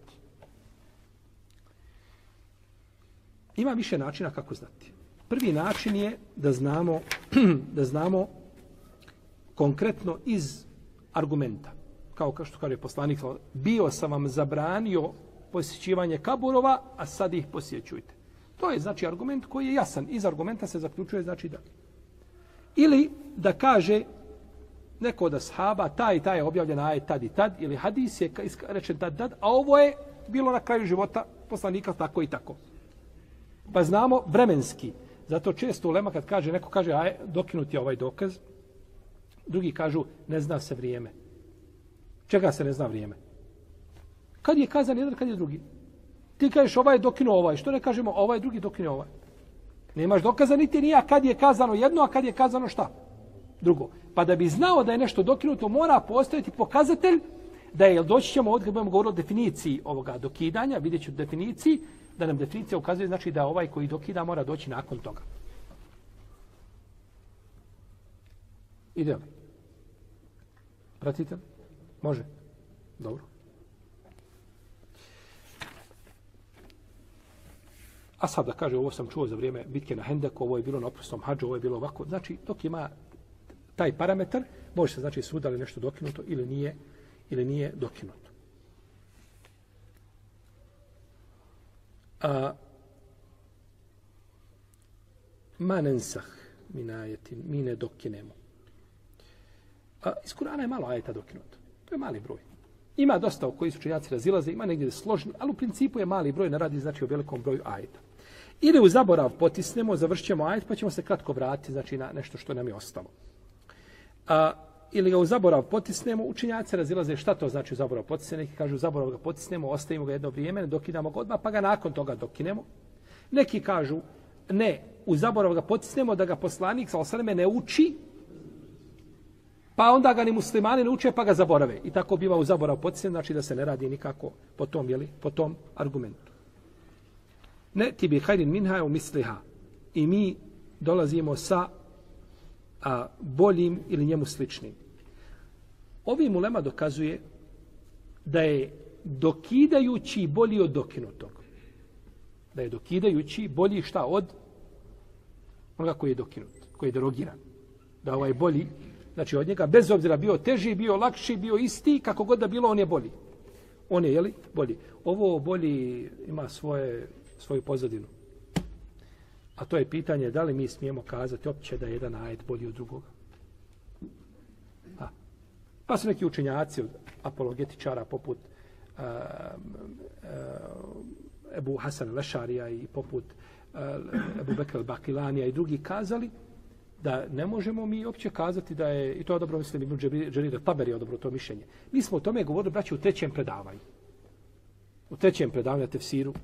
Ima više načina kako znati. Prvi način je da znamo da znamo konkretno iz argumenta. Kao kao što kaže poslanik, bio sam vam zabranio posjećivanje kaburova, a sad ih posjećujte. To je znači argument koji je jasan. Iz argumenta se zaključuje znači da. Ili da kaže neko od ashaba, taj i taj je objavljen ajet tad i tad, ili hadis je rečen tad, tad, a ovo je bilo na kraju života poslanika tako i tako. Pa znamo vremenski. Zato često u Lema kad kaže, neko kaže, aj, dokinut je ovaj dokaz, drugi kažu, ne zna se vrijeme. Čega se ne zna vrijeme? Kad je kazan jedan, kad je drugi? Ti kažeš, ovaj dokinu ovaj. Što ne kažemo, ovaj drugi dokinu ovaj? Nemaš dokaza niti nije kad je kazano jedno, a kad je kazano šta? Drugo. Pa da bi znao da je nešto dokinuto, mora postojati pokazatelj da je, doći ćemo od kada budemo govorili o definiciji ovoga dokidanja, vidjet ću definiciji, da nam definicija ukazuje znači da ovaj koji dokida mora doći nakon toga. Ide li? Pratite li? Može? Dobro. A sad da kaže, ovo sam čuo za vrijeme bitke na Hendeku, ovo je bilo na oprostom hađu, ovo je bilo ovako. Znači, dok ima taj parametar, može se znači sudali nešto dokinuto ili nije, ili nije dokinuto. A, ma nensah minajetin, mi ne dokinemo. A, iz Kurana je malo ajeta dokinuto. To je mali broj. Ima dosta u koji su činjaci razilaze, ima negdje složni, ali u principu je mali broj, ne radi znači o velikom broju ajeta. Ili u zaborav potisnemo, završćemo ajet, pa ćemo se kratko vratiti znači, na nešto što nam je ostalo. A, ili ga u zaborav potisnemo, učinjaci razilaze šta to znači u zaborav potisnemo. Neki kažu u zaborav ga potisnemo, ostavimo ga jedno vrijeme, ne dokinamo ga odmah, pa ga nakon toga dokinemo. Neki kažu ne, u zaborav ga potisnemo da ga poslanik sa osaneme ne uči, pa onda ga ni muslimani ne uče, pa ga zaborave. I tako biva u zaborav potisnemo, znači da se ne radi nikako po tom, jeli, po tom argumentu. Ne ti bi hajrin minha u misliha. I mi dolazimo sa a, boljim ili njemu sličnim. Ovi mulema dokazuje da je dokidajući bolji od dokinutog. Da je dokidajući bolji šta od onoga koji je dokinut, koji je derogiran. Da ovaj bolji, znači od njega, bez obzira bio teži, bio lakši, bio isti, kako god da bilo, on je bolji. On je, jeli, bolji. Ovo bolji ima svoje, svoju pozadinu. A to je pitanje da li mi smijemo kazati opće da je jedan ajet bolji od drugog. A. Pa su neki učenjaci od apologetičara poput uh, uh, Ebu Hasan Lešarija i poput uh, Ebu Bekr Bakilanija i drugi kazali da ne možemo mi opće kazati da je, i to je dobro mislim, Ibn Džerir Taber je dobro to mišljenje. Mi smo o tome govorili, braći, u trećem predavanju. U trećem predavanju na tefsiru,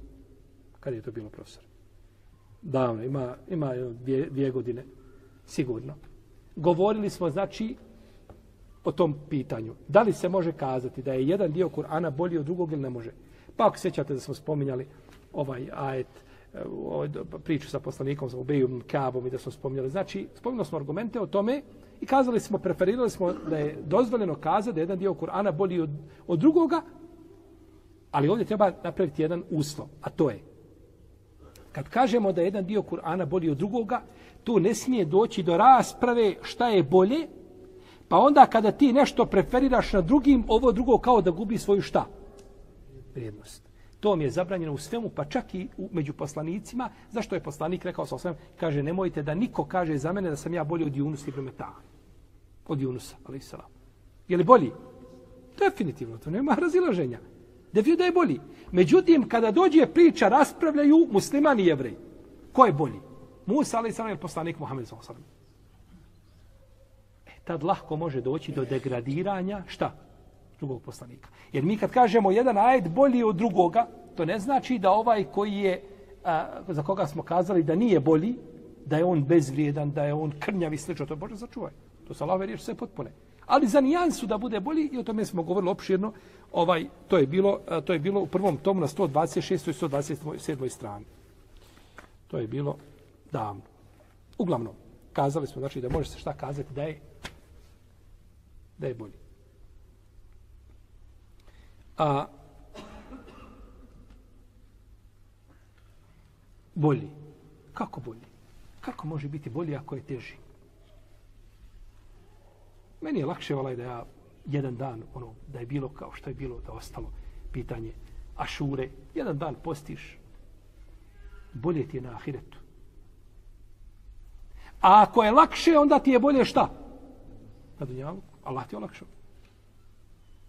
kad je to bilo profesor? Davno, ima, ima dvije, dvije godine, sigurno. Govorili smo, znači, o tom pitanju. Da li se može kazati da je jedan dio Kur'ana bolji od drugog ili ne može? Pa ako sećate da smo spominjali ovaj ajet, eh, ovaj priču sa poslanikom, sa Ubejom Kabom i da smo spominjali. Znači, spominjali smo argumente o tome i kazali smo, preferirali smo da je dozvoljeno kazati da je jedan dio Kur'ana bolji od, od drugoga, ali ovdje treba napraviti jedan uslov, a to je Kad kažemo da je jedan dio Kur'ana bolji od drugoga, tu ne smije doći do rasprave šta je bolje, pa onda kada ti nešto preferiraš na drugim, ovo drugo kao da gubi svoju šta? Vrijednost. To mi je zabranjeno u svemu, pa čak i u, među poslanicima. Zašto je poslanik rekao sa svem? Kaže, nemojte da niko kaže za mene da sam ja bolji od Junusa i Metaha. Od Junusa, ali Je li bolji? Definitivno, to nema razilaženja. Definitivno da je bolji. Međutim, kada dođe priča, raspravljaju muslimani i jevreji. Ko je bolji? Musa, ali sam je poslanik Muhammed s.a.v. E, tad lahko može doći do degradiranja, šta? Drugog poslanika. Jer mi kad kažemo jedan ajet bolji od drugoga, to ne znači da ovaj koji je, a, za koga smo kazali da nije bolji, da je on bezvrijedan, da je on krnjav i slično, to je Bože sačuvaj. To sa Allahove riječi sve potpune. Ali za nijansu da bude bolji, i o tome smo govorili opširno, ovaj, to, je bilo, eh, to je bilo u prvom tomu na 126. i 127. strani. To je bilo davno. Uglavnom, kazali smo, znači, da može se šta kazati da je da je bolji. A bolji. Kako bolji? Kako može biti bolji ako je teži? Meni je lakše valaj da ja jedan dan, ono, da je bilo kao što je bilo, da ostalo pitanje ašure, jedan dan postiš, bolje ti je na ahiretu. A ako je lakše, onda ti je bolje šta? Na dunjalu. Allah ti je olakšao.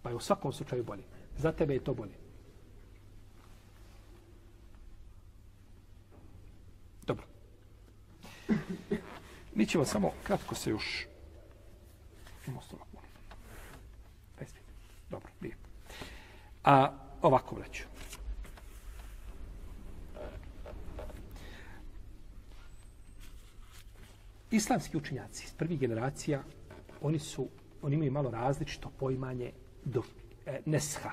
Pa je u svakom slučaju bolje. Za tebe je to bolje. Dobro. Mi ćemo samo kratko se još... Imamo stomak. Dobro, lijepo. A ovako vraću. Islamski učenjaci iz prvih generacija, oni su, oni imaju malo različito poimanje do, e, nesha,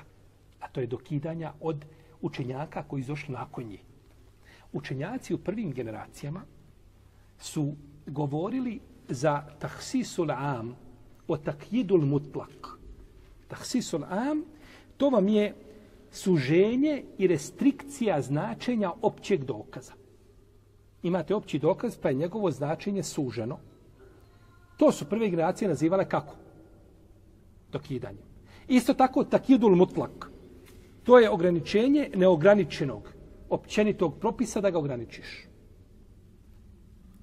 a to je dokidanja od učenjaka koji izošli nakon njih. Učenjaci u prvim generacijama su govorili za tahsisul am o takjidul mutlak. Tahsisul am, to vam je suženje i restrikcija značenja općeg dokaza. Imate opći dokaz, pa je njegovo značenje suženo. To su prve generacije nazivale kako? Dokidanje. Isto tako, takidul mutlak. To je ograničenje neograničenog, općenitog propisa da ga ograničiš.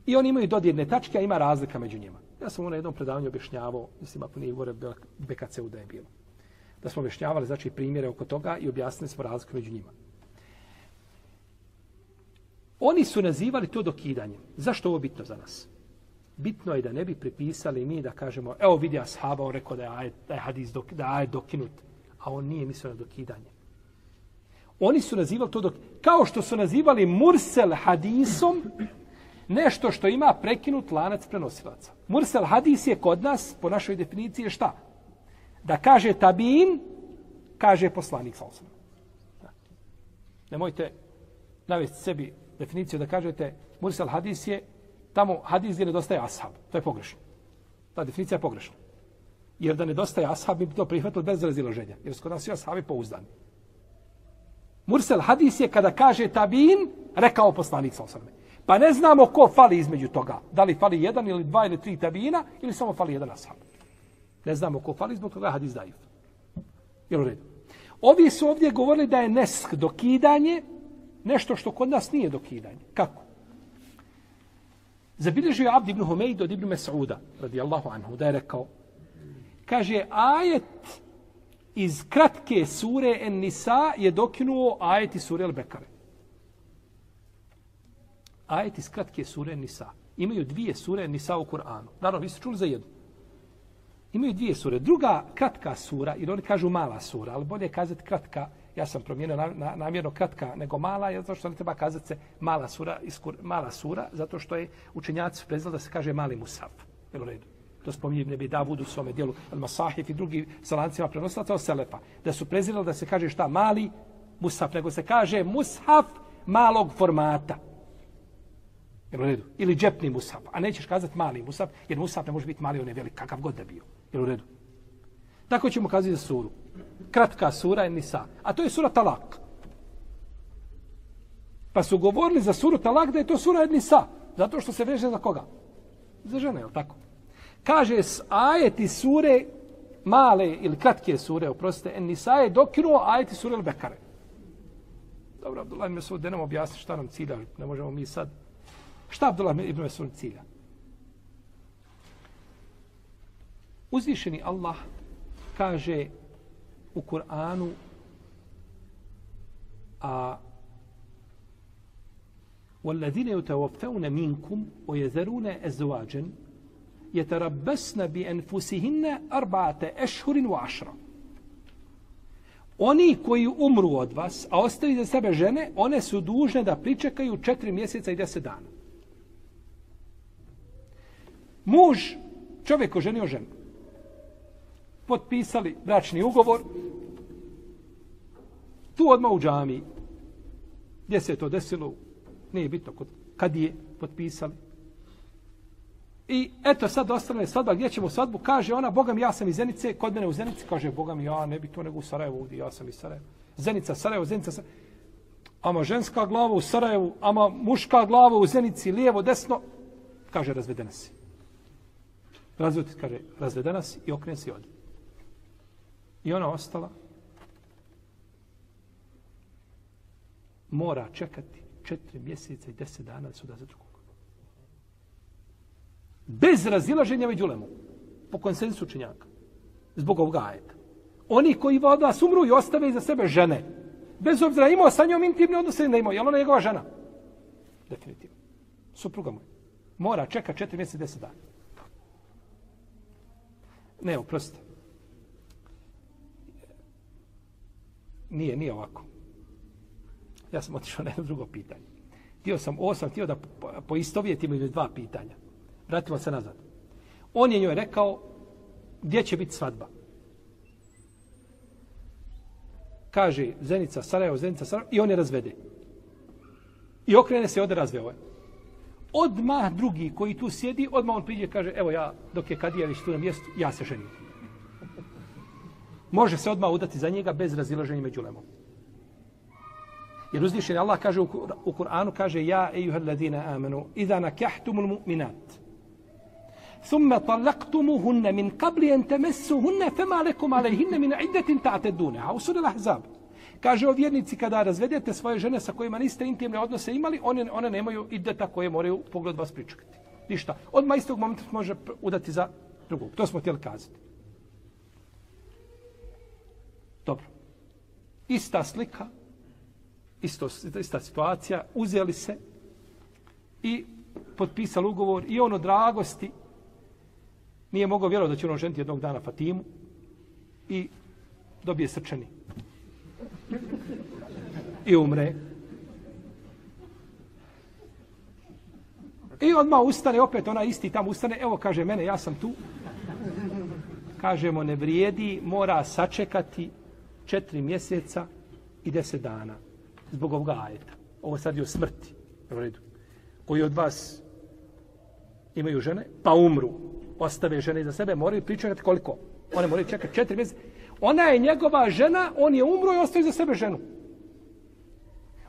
I oni imaju dodirne tačke, a ima razlika među njima. Ja sam na jednom predavanju objašnjavao, mislim, ako nije gore BKC-u da je bilo. Da smo objašnjavali, znači, primjere oko toga i objasnili smo razliku među njima. Oni su nazivali to dokidanjem. Zašto ovo bitno za nas? Bitno je da ne bi pripisali mi da kažemo, evo vidi ashaba, on rekao da je, ajed, da je hadis dok, da je dokinut, a on nije mislio na dokidanje. Oni su nazivali to dok, kao što su nazivali mursel hadisom, nešto što ima prekinut lanac prenosilaca. Mursel hadis je kod nas, po našoj definiciji, šta? Da kaže tabin, kaže poslanik sa osam. Nemojte navesti sebi definiciju da kažete mursel hadis je tamo hadis gdje nedostaje ashab. To je pogrešno. Ta definicija je pogrešna. Jer da nedostaje ashab, bi to prihvatili bez razilaženja. Jer skoro nas svi ashabi pouzdani. Mursel hadis je kada kaže tabin, rekao poslanik sa osam. Pa ne znamo ko fali između toga. Da li fali jedan ili dva ili tri tabina ili samo fali jedan ashab. Ne znamo ko fali zbog toga hadis daif. Jel u redu? Ovi su ovdje govorili da je nesk dokidanje nešto što kod nas nije dokidanje. Kako? Zabilježio je Abd ibn Humeid od ibn Mas'uda, radijallahu anhu, da je rekao, kaže, ajet iz kratke sure En Nisa je dokinuo ajet iz sure Al-Bekare ajet iz kratke sure Nisa. Imaju dvije sure Nisa u Kur'anu. Naravno, vi ste čuli za jednu. Imaju dvije sure. Druga kratka sura, jer oni kažu mala sura, ali bolje kazati kratka, ja sam promijenio na, na, namjerno kratka nego mala, zato što ne treba kazati se mala sura, iskur, mala sura, zato što je učenjac prezali da se kaže mali musaf. Jel u redu? To spominje Nebi Davud u svome dijelu, al Masahif i drugi sa lancima prenoslaca o Selefa. Da su prezirali da se kaže šta mali musaf, nego se kaže mushaf malog formata. Jel u redu? Ili džepni musab. A nećeš kazati mali musab, jer musab ne može biti mali, on je velik, kakav god da bio. Jel u redu? Tako ćemo kazati za suru. Kratka sura je Nisa. A to je sura Talak. Pa su govorili za suru Talak da je to sura Nisa. Zato što se veže za koga? Za žene, je tako? Kaže ajeti sure male ili kratke sure, oprostite, en Nisa je dokinuo ajeti sure Al-Bekare. Dobro, Abdullah mi se da nam objasni šta nam cilja. Ne možemo mi sad Šta Abdullah ibn Mesud cilja? Uzvišeni Allah kaže u Kur'anu a والذين يتوفون منكم ويذرون أزواجا يتربصن بأنفسهن أربعة أشهر وعشرة Oni koji umru od vas, a ostavi za sebe žene, one su dužne da pričekaju četiri mjeseca i deset dana. Muž, čovjek oženio ženu. Potpisali bračni ugovor. Tu odmah u džami. Gdje se je to desilo? Nije bitno. Kod kad je potpisali. I eto sad ostane svadba, gdje ćemo svadbu? Kaže ona, Boga mi, ja sam iz Zenice, kod mene u Zenici, kaže, Boga mi, ja ne bi to nego u Sarajevu, ovdje, ja sam iz Sarajeva. Zenica, Sarajevo, Zenica, Sarajevo. Ama ženska glava u Sarajevu, ama muška glava u Zenici, lijevo, desno, kaže, razvedena si. Razvedi, kaže, razvedena si i okrene se i. I ona ostala, mora čekati četiri mjeseca i deset dana da se uda za drugog. Bez razilaženja među lemu, Po konsensu učenjaka. Zbog ovoga ajeta. Oni koji od vas umru i ostave iza sebe žene. Bez obzira imao sa njom intimni odnos ili ne imao. Je ona njegova žena? Definitivno. Supruga mu. Mora čeka četiri mjeseca i deset dana. Ne, oprostite. Nije, nije ovako. Ja sam otišao na jedno drugo pitanje. Htio sam, ovo sam htio da poistovjetim ili dva pitanja. Vratimo se nazad. On je njoj rekao gdje će biti svadba. Kaže Zenica Sarajevo, Zenica Sarajevo i on je razvede. I okrene se ode razveo je. Odmah drugi koji tu sjedi, odmah on priđe kaže evo ja dok je Kadijević tu na mjestu, ja se ženim. Može se odmah udati za njega bez razilaženja među lemom. Jer uzvišen Allah kaže u, u Kur'anu, kaže Ja, ejuhel ladina amanu, idha nakahtumul mu'minat. Thumma talaqtumuhunna min qabli an tamassuhunna fama lakum alayhinna min iddetin ta'taduna. A u kaže o vjernici kada razvedete svoje žene sa kojima niste intimne odnose imali, one one nemaju ideta koje moraju pogled vas pričekati. Ništa. Od istog momenta može udati za drugog. To smo htjeli kazati. Dobro. Ista slika isto, ista situacija, uzeli se i potpisali ugovor i ono dragosti nije mogao vjerovati da će ono ženiti jednog dana Fatimu i dobije srčani. I umre. I odmah ustane, opet ona isti tamo ustane, evo kaže mene, ja sam tu. Kažemo, ne vrijedi, mora sačekati četiri mjeseca i deset dana zbog ovoga ajeta. Ovo sad je o smrti. U redu. Koji od vas imaju žene, pa umru, ostave žene za sebe, moraju pričekati koliko? One moraju čekati četiri mjeseca. Ona je njegova žena, on je umro i ostaje za sebe ženu.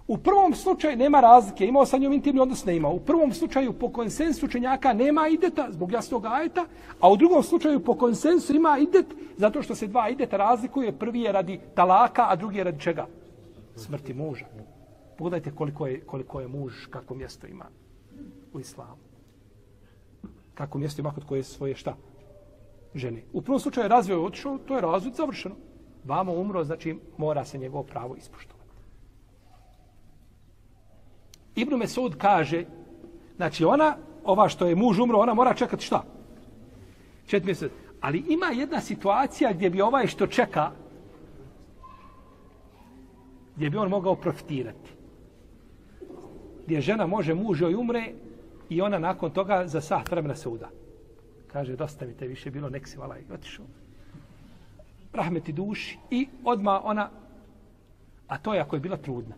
U prvom slučaju nema razlike, imao sa njom intimni odnos, ne imao. U prvom slučaju po konsensu učenjaka nema ideta zbog jasnog ajeta, a u drugom slučaju po konsensu ima idet zato što se dva ideta razlikuje. Prvi je radi talaka, a drugi je radi čega? smrti muža. Pogledajte koliko je, koliko je muž, kako mjesto ima u islamu. Kako mjesto ima kod koje svoje šta? Žene. U prvom slučaju je razvoj otišao, to je razvoj završeno. Vamo umro, znači mora se njegovo pravo ispoštovati. Ibn Mesud kaže, znači ona, ova što je muž umro, ona mora čekati šta? Četiri mjeseca. Ali ima jedna situacija gdje bi ovaj što čeka, gdje bi on mogao profitirati. Gdje žena može muž joj umre i ona nakon toga za sat vremena se uda. Kaže, dosta mi te više bilo, nek si vala i otišao. Rahmeti duši i odma ona, a to je ako je bila trudna.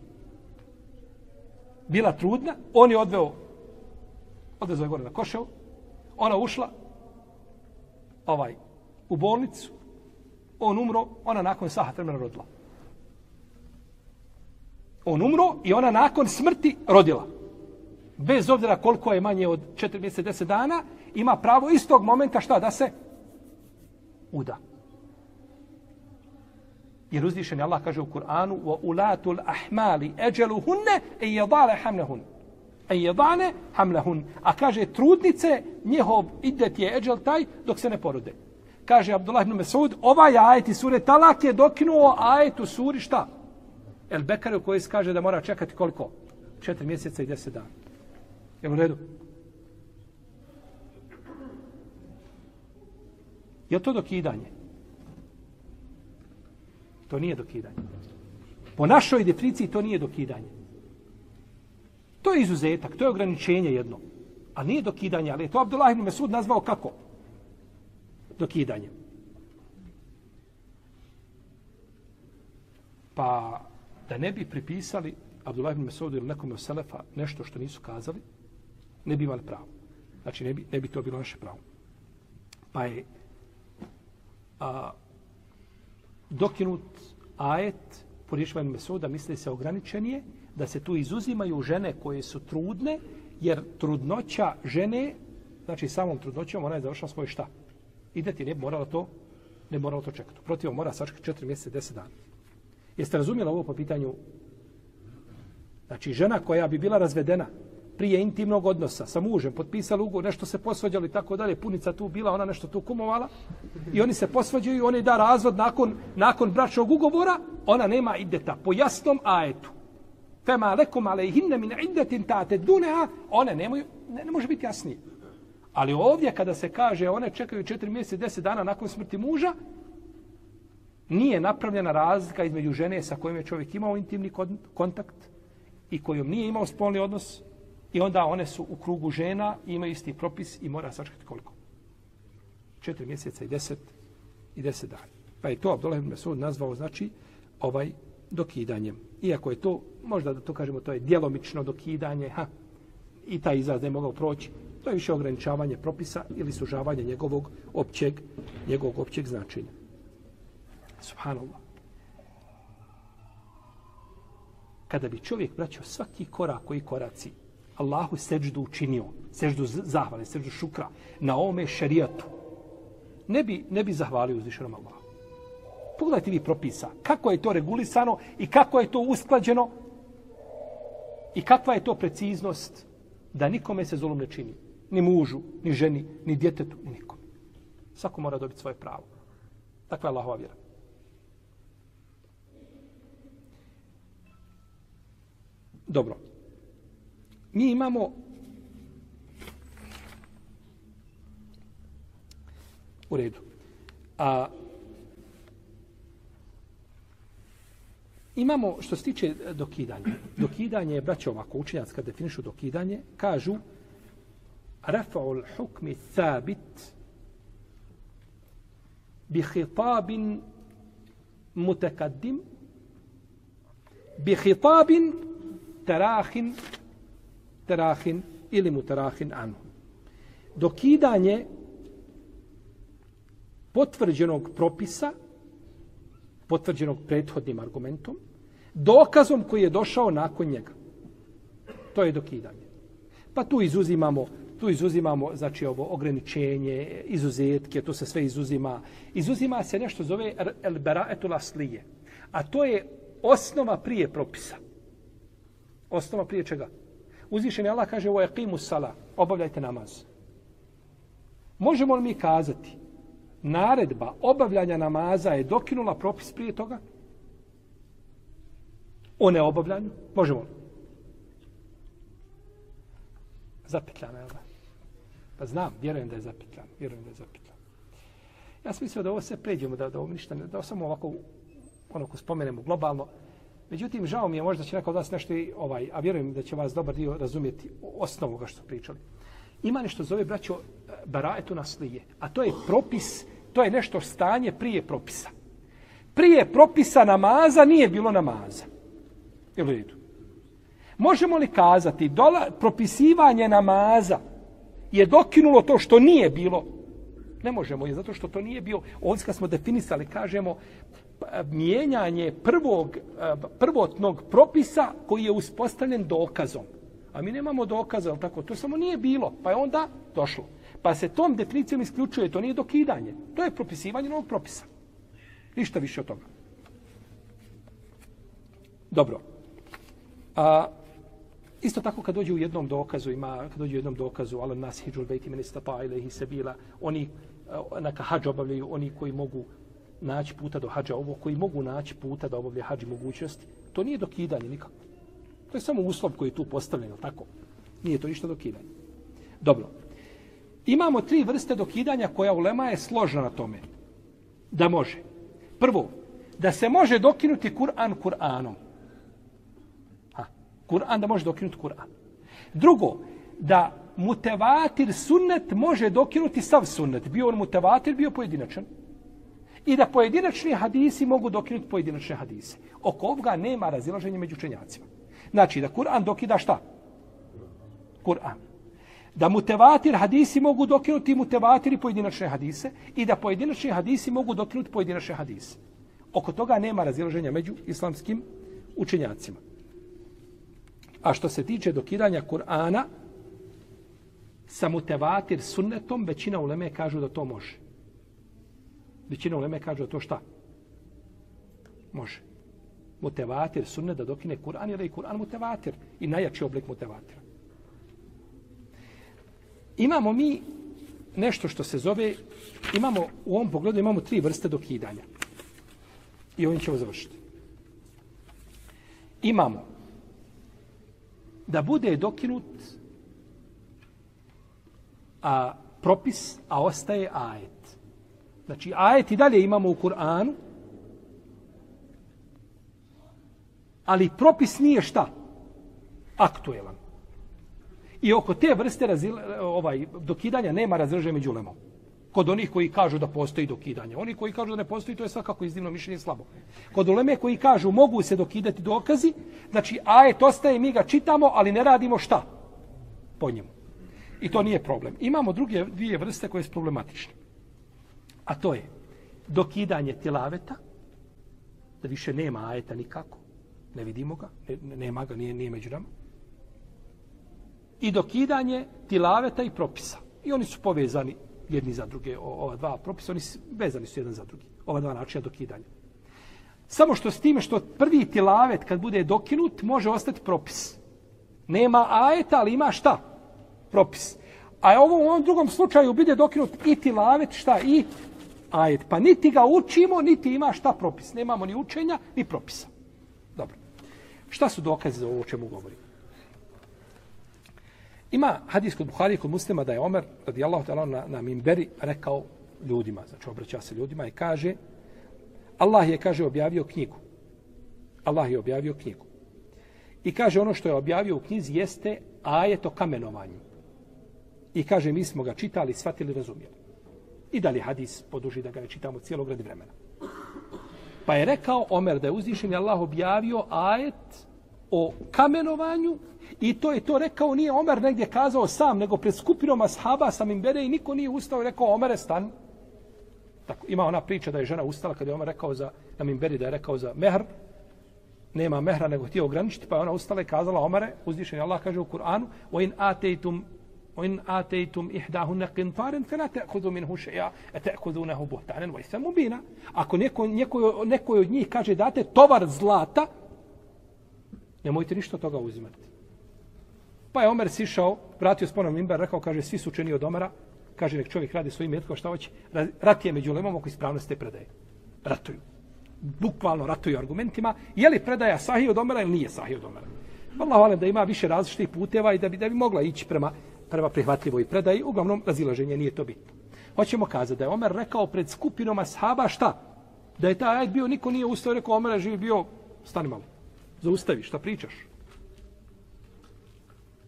Bila trudna, on je odveo, odvezao je gore na koševu, ona ušla, ovaj, u bolnicu, on umro, ona nakon sahat vremena rodila on umro i ona nakon smrti rodila. Bez obzira koliko je manje od 4 mjeseca 10 dana, ima pravo istog momenta šta da se uda. Jer uzvišen Allah kaže u Kur'anu wa ulatul ahmali eđeluhunne e jedale hamlehun. A kaže trudnice, njihov idet je eđel taj dok se ne porode. Kaže Abdullah ibn Mesud, ovaj ajet iz sure Talak je dokinuo ajet u suri šta? El Bekar u kojoj se kaže da mora čekati koliko? Četiri mjeseca i deset dana. Je u redu? Je to dokidanje? To nije dokidanje. Po našoj definiciji to nije dokidanje. To je izuzetak, to je ograničenje jedno. A nije dokidanje, ali je to Abdullah ibn Mesud nazvao kako? Dokidanje. Pa da ne bi pripisali Abdullah ibn Mesudu ili nekom od Selefa nešto što nisu kazali, ne bi imali pravo. Znači, ne bi, ne bi to bilo naše pravo. Pa je a, dokinut ajet po rješavanju Mesuda misli se ograničenije, da se tu izuzimaju žene koje su trudne, jer trudnoća žene, znači samom trudnoćom, ona je završila svoje šta? Ide ti, ne bi morala to, ne morala to čekati. Protiv mora sačekati četiri mjeseca, deset dana. Jeste razumjeli ovo po pitanju? Znači, žena koja bi bila razvedena prije intimnog odnosa sa mužem, potpisali ugovor, nešto se posvađali tako dalje, punica tu bila, ona nešto tu kumovala, i oni se posvađaju i oni da razvod nakon, nakon bračnog ugovora, ona nema ideta po jasnom ajetu. Fema lekum alejhinne min iddetin tate duneha, one nemaju, ne, ne može biti jasnije. Ali ovdje kada se kaže one čekaju četiri mjeseca, deset dana nakon smrti muža, nije napravljena razlika između žene sa kojom je čovjek imao intimni kontakt i kojom nije imao spolni odnos i onda one su u krugu žena i imaju isti propis i mora sačekati koliko? Četiri mjeseca i deset i deset dana. Pa je to Abdullah ibn Mesud nazvao znači ovaj dokidanjem. Iako je to, možda da to kažemo, to je djelomično dokidanje, ha, i taj izraz ne mogao proći, to je više ograničavanje propisa ili sužavanje njegovog općeg, njegovog općeg značenja. Subhanallah. Kada bi čovjek braćao svaki korak koji koraci Allahu seđdu učinio, seđdu zahvale, seđdu šukra na ome šerijatu, ne bi, ne bi zahvalio uzvišenom Allahu. Pogledajte vi propisa. Kako je to regulisano i kako je to usklađeno i kakva je to preciznost da nikome se zolom ne čini. Ni mužu, ni ženi, ni djetetu, ni nikom. Svako mora dobiti svoje pravo. Takva je Allahova vjera. Dobro. Mi imamo u redu. A imamo što se tiče dokidanja. Dokidanje je, braćo, ovako učenjac kad definišu dokidanje, kažu rafa'ul hukmi thabit bi hitabin mutakaddim bi hitabin tarahin terahin ili mu terahin anhu. Dokidanje potvrđenog propisa, potvrđenog prethodnim argumentom, dokazom koji je došao nakon njega. To je dokidanje. Pa tu izuzimamo tu izuzimamo znači ovo ograničenje, izuzetke, to se sve izuzima. Izuzima se nešto zove el beraetul aslije. A to je osnova prije propisa. Osnova prije čega? Uzvišen je Allah kaže, ovo je qimu sala, obavljajte namaz. Možemo li mi kazati, naredba obavljanja namaza je dokinula propis prije toga? O neobavljanju? Možemo li? Zapetljana, je ovo. Pa znam, vjerujem da je zapetljana, Vjerujem da je zapetljana. Ja sam mislio da ovo sve pređemo, da, da ovo ništa, da ovo samo ovako, ono ko spomenemo globalno, Međutim, žao mi je možda će neko od vas nešto i ovaj, a vjerujem da će vas dobar dio razumjeti osnovu ga što pričali. Ima nešto zove, braćo, e, baraetu naslije. A to je propis, to je nešto stanje prije propisa. Prije propisa namaza nije bilo namaza. Je li redu? Možemo li kazati, dola, propisivanje namaza je dokinulo to što nije bilo? Ne možemo, je zato što to nije bio. Ovdje kad smo definisali, kažemo, Pa, mijenjanje prvog, eh, prvotnog propisa koji je uspostavljen dokazom. A mi nemamo dokaza, ali tako, to samo nije bilo, pa je onda došlo. Pa se tom definicijom isključuje, to nije dokidanje. To je propisivanje novog propisa. Ništa više od toga. Dobro. A, isto tako kad dođe u jednom dokazu, ima, kad dođe u jednom dokazu, ala nas hijđul bejti meni stapa ili sebila, oni eh, neka hađ obavljaju, oni koji mogu naći puta do hađa, ovo koji mogu naći puta da obavlja hađi mogućnosti, to nije dokidanje nikako. To je samo uslov koji je tu postavljen, tako? Nije to ništa dokidanje. Dobro. Imamo tri vrste dokidanja koja ulema je složna na tome. Da može. Prvo, da se može dokinuti Kur'an Kur'anom. Ha, Kur'an da može dokinuti Kur'an. Drugo, da mutevatir sunnet može dokinuti sav sunnet. Bio on mutevatir, bio pojedinačan i da pojedinačni hadisi mogu dokinuti pojedinačne hadise. Oko ovoga nema razilaženja među učenjacima. Znači da Kur'an dokida šta? Kur'an. da mutevatir hadisi mogu dokinuti mutevatir pojedinačne hadise i da pojedinačni hadisi mogu dokinuti pojedinačne hadise. Oko toga nema razilaženja među islamskim učenjacima. A što se tiče dokidanja Kur'ana sa mutevatir sunnetom, većina uleme kažu da to može. Većina uleme kažu da to šta? Može. Mutevatir sunnet da dokine Kur'an, jer je Kur'an mutevatir i najjači oblik mutevatira. Imamo mi nešto što se zove, imamo u ovom pogledu imamo tri vrste dokidanja. I ovim ćemo završiti. Imamo da bude dokinut a propis, a ostaje ajet. Znači, ajet i dalje imamo u Kur'anu, ali propis nije šta? Aktuelan. I oko te vrste razil, ovaj, dokidanja nema razrže među lemom. Kod onih koji kažu da postoji dokidanje. Oni koji kažu da ne postoji, to je svakako iznimno mišljenje slabo. Kod uleme koji kažu mogu se dokidati dokazi, znači ajet ostaje, mi ga čitamo, ali ne radimo šta? Po njemu. I to nije problem. Imamo druge dvije vrste koje su problematične. A to je dokidanje tilaveta, da više nema ajeta nikako, ne vidimo ga, ne, nema ga, nije, nije među nama. I dokidanje tilaveta i propisa. I oni su povezani jedni za druge, ova dva propisa, oni su, vezani su jedan za drugi. Ova dva načina dokidanja. Samo što s time što prvi tilavet kad bude dokinut, može ostati propis. Nema ajeta, ali ima šta? Propis. A ovo u ovom drugom slučaju bude dokinut i tilavet, šta? I ajet. Pa niti ga učimo, niti ima šta propis. Nemamo ni učenja, ni propisa. Dobro. Šta su dokaze za ovo o čemu govorimo? Ima hadis kod Buhari kod muslima da je Omer, radijallahu ta'ala, na, na Mimberi rekao ljudima, znači obraća se ljudima i kaže, Allah je, kaže, objavio knjigu. Allah je objavio knjigu. I kaže, ono što je objavio u knjizi jeste ajet o kamenovanju. I kaže, mi smo ga čitali, shvatili, razumijeli. I da li hadis poduži da ga ne čitamo cijelog radi vremena. Pa je rekao Omer da je uzvišen Allah objavio ajet o kamenovanju i to je to rekao, nije Omer negdje kazao sam, nego pred skupinom ashaba sam im bere i niko nije ustao i rekao Omere stan. Tako, ima ona priča da je žena ustala kada je Omer rekao za, na Mimberi da je rekao za mehr, nema mehra nego htio ograničiti, pa je ona ustala i kazala Omare, uzvišen Allah kaže u Kur'anu, o in ateitum وإن آتيتم إحداهن قنطارا فلا تأخذوا منه شيئا أتأخذونه بهتانا وإثما مبينا Ako neko, neko, neko od njih kaže date tovar zlata, nemojte ništa toga uzimati. Pa je Omer sišao, vratio s ponovim imber, rekao, kaže, svi su učeni od Omera, kaže, nek čovjek radi svojim metkom, šta hoće, rat je među lemom oko ispravnosti te predaje. Ratuju. Bukvalno ratuju argumentima. Je li predaja sahih od Omera ili nije sahih od Omera? Allah valim da ima više različitih puteva i da bi, da bi mogla ići prema prema prihvatljivoj predaji, uglavnom razilaženje nije to bitno. Hoćemo kazati da je Omer rekao pred skupinom ashaba šta? Da je taj ajet bio, niko nije ustao, rekao Omer je živi bio, stani malo, zaustavi, šta pričaš?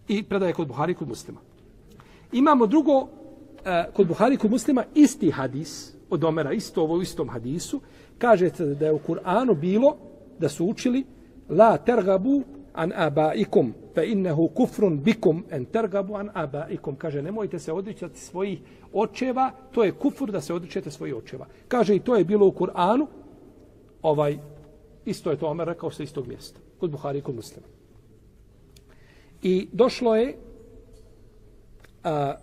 I predaje kod Buhari kod muslima. Imamo drugo, e, kod Buhari kod muslima, isti hadis od Omera, isto ovo u istom hadisu, kažete da je u Kur'anu bilo da su učili la tergabu an abaikum fe innehu kufrun bikum en tergabu an abaikum. Kaže nemojte se odričati svojih očeva to je kufur da se odričete svojih očeva. Kaže i to je bilo u Kur'anu ovaj isto je to Omer rekao sa istog mjesta kod Buhari i kod Muslima. I došlo je a,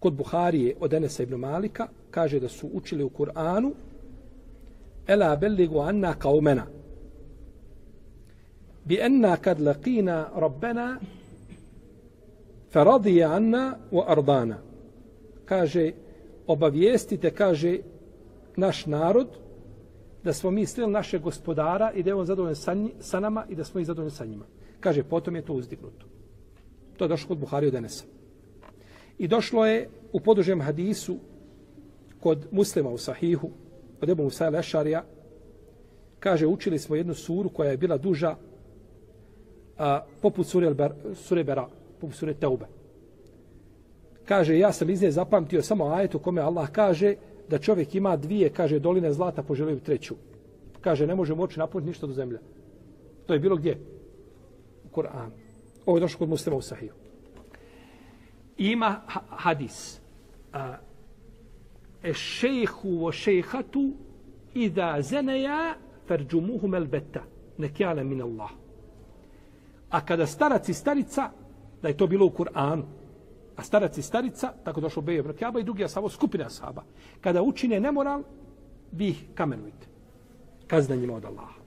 kod Buharije od Enesa ibn Malika kaže da su učili u Kur'anu ela belligu anna kaumena bi enna kad laqina rabbena faradija anna wa ardana. Kaže, obavijestite, kaže, naš narod, da smo mi sreli naše gospodara i da je on zadovoljen sa, sa nama i da smo i zadovoljni sa njima. Kaže, potom je to uzdignuto. To je došlo kod Buhari od Enesa. I došlo je u podužem hadisu kod muslima u Sahihu, od Ebu Musa Lešarija, kaže, učili smo jednu suru koja je bila duža a, poput sure, Ber, sure Bera, poput sure Teube. Kaže, ja sam iz nje zapamtio samo ajet u kome Allah kaže da čovjek ima dvije, kaže, doline zlata, poželio treću. Kaže, ne može moći napuniti ništa do zemlje. To je bilo gdje? U Kur'anu. Ovo je došlo kod muslima u Sahiju. ima hadis. A, e šejhu o šejhatu idha zeneja farđumuhu melbeta. Nekjale min Allah. A kada starac i starica, da je to bilo u Kur'anu, a starac i starica, tako došlo Beje ibn i drugi asabo, skupina asaba, kada učine nemoral, vi ih kamenujte. Kazna njima od Allaha.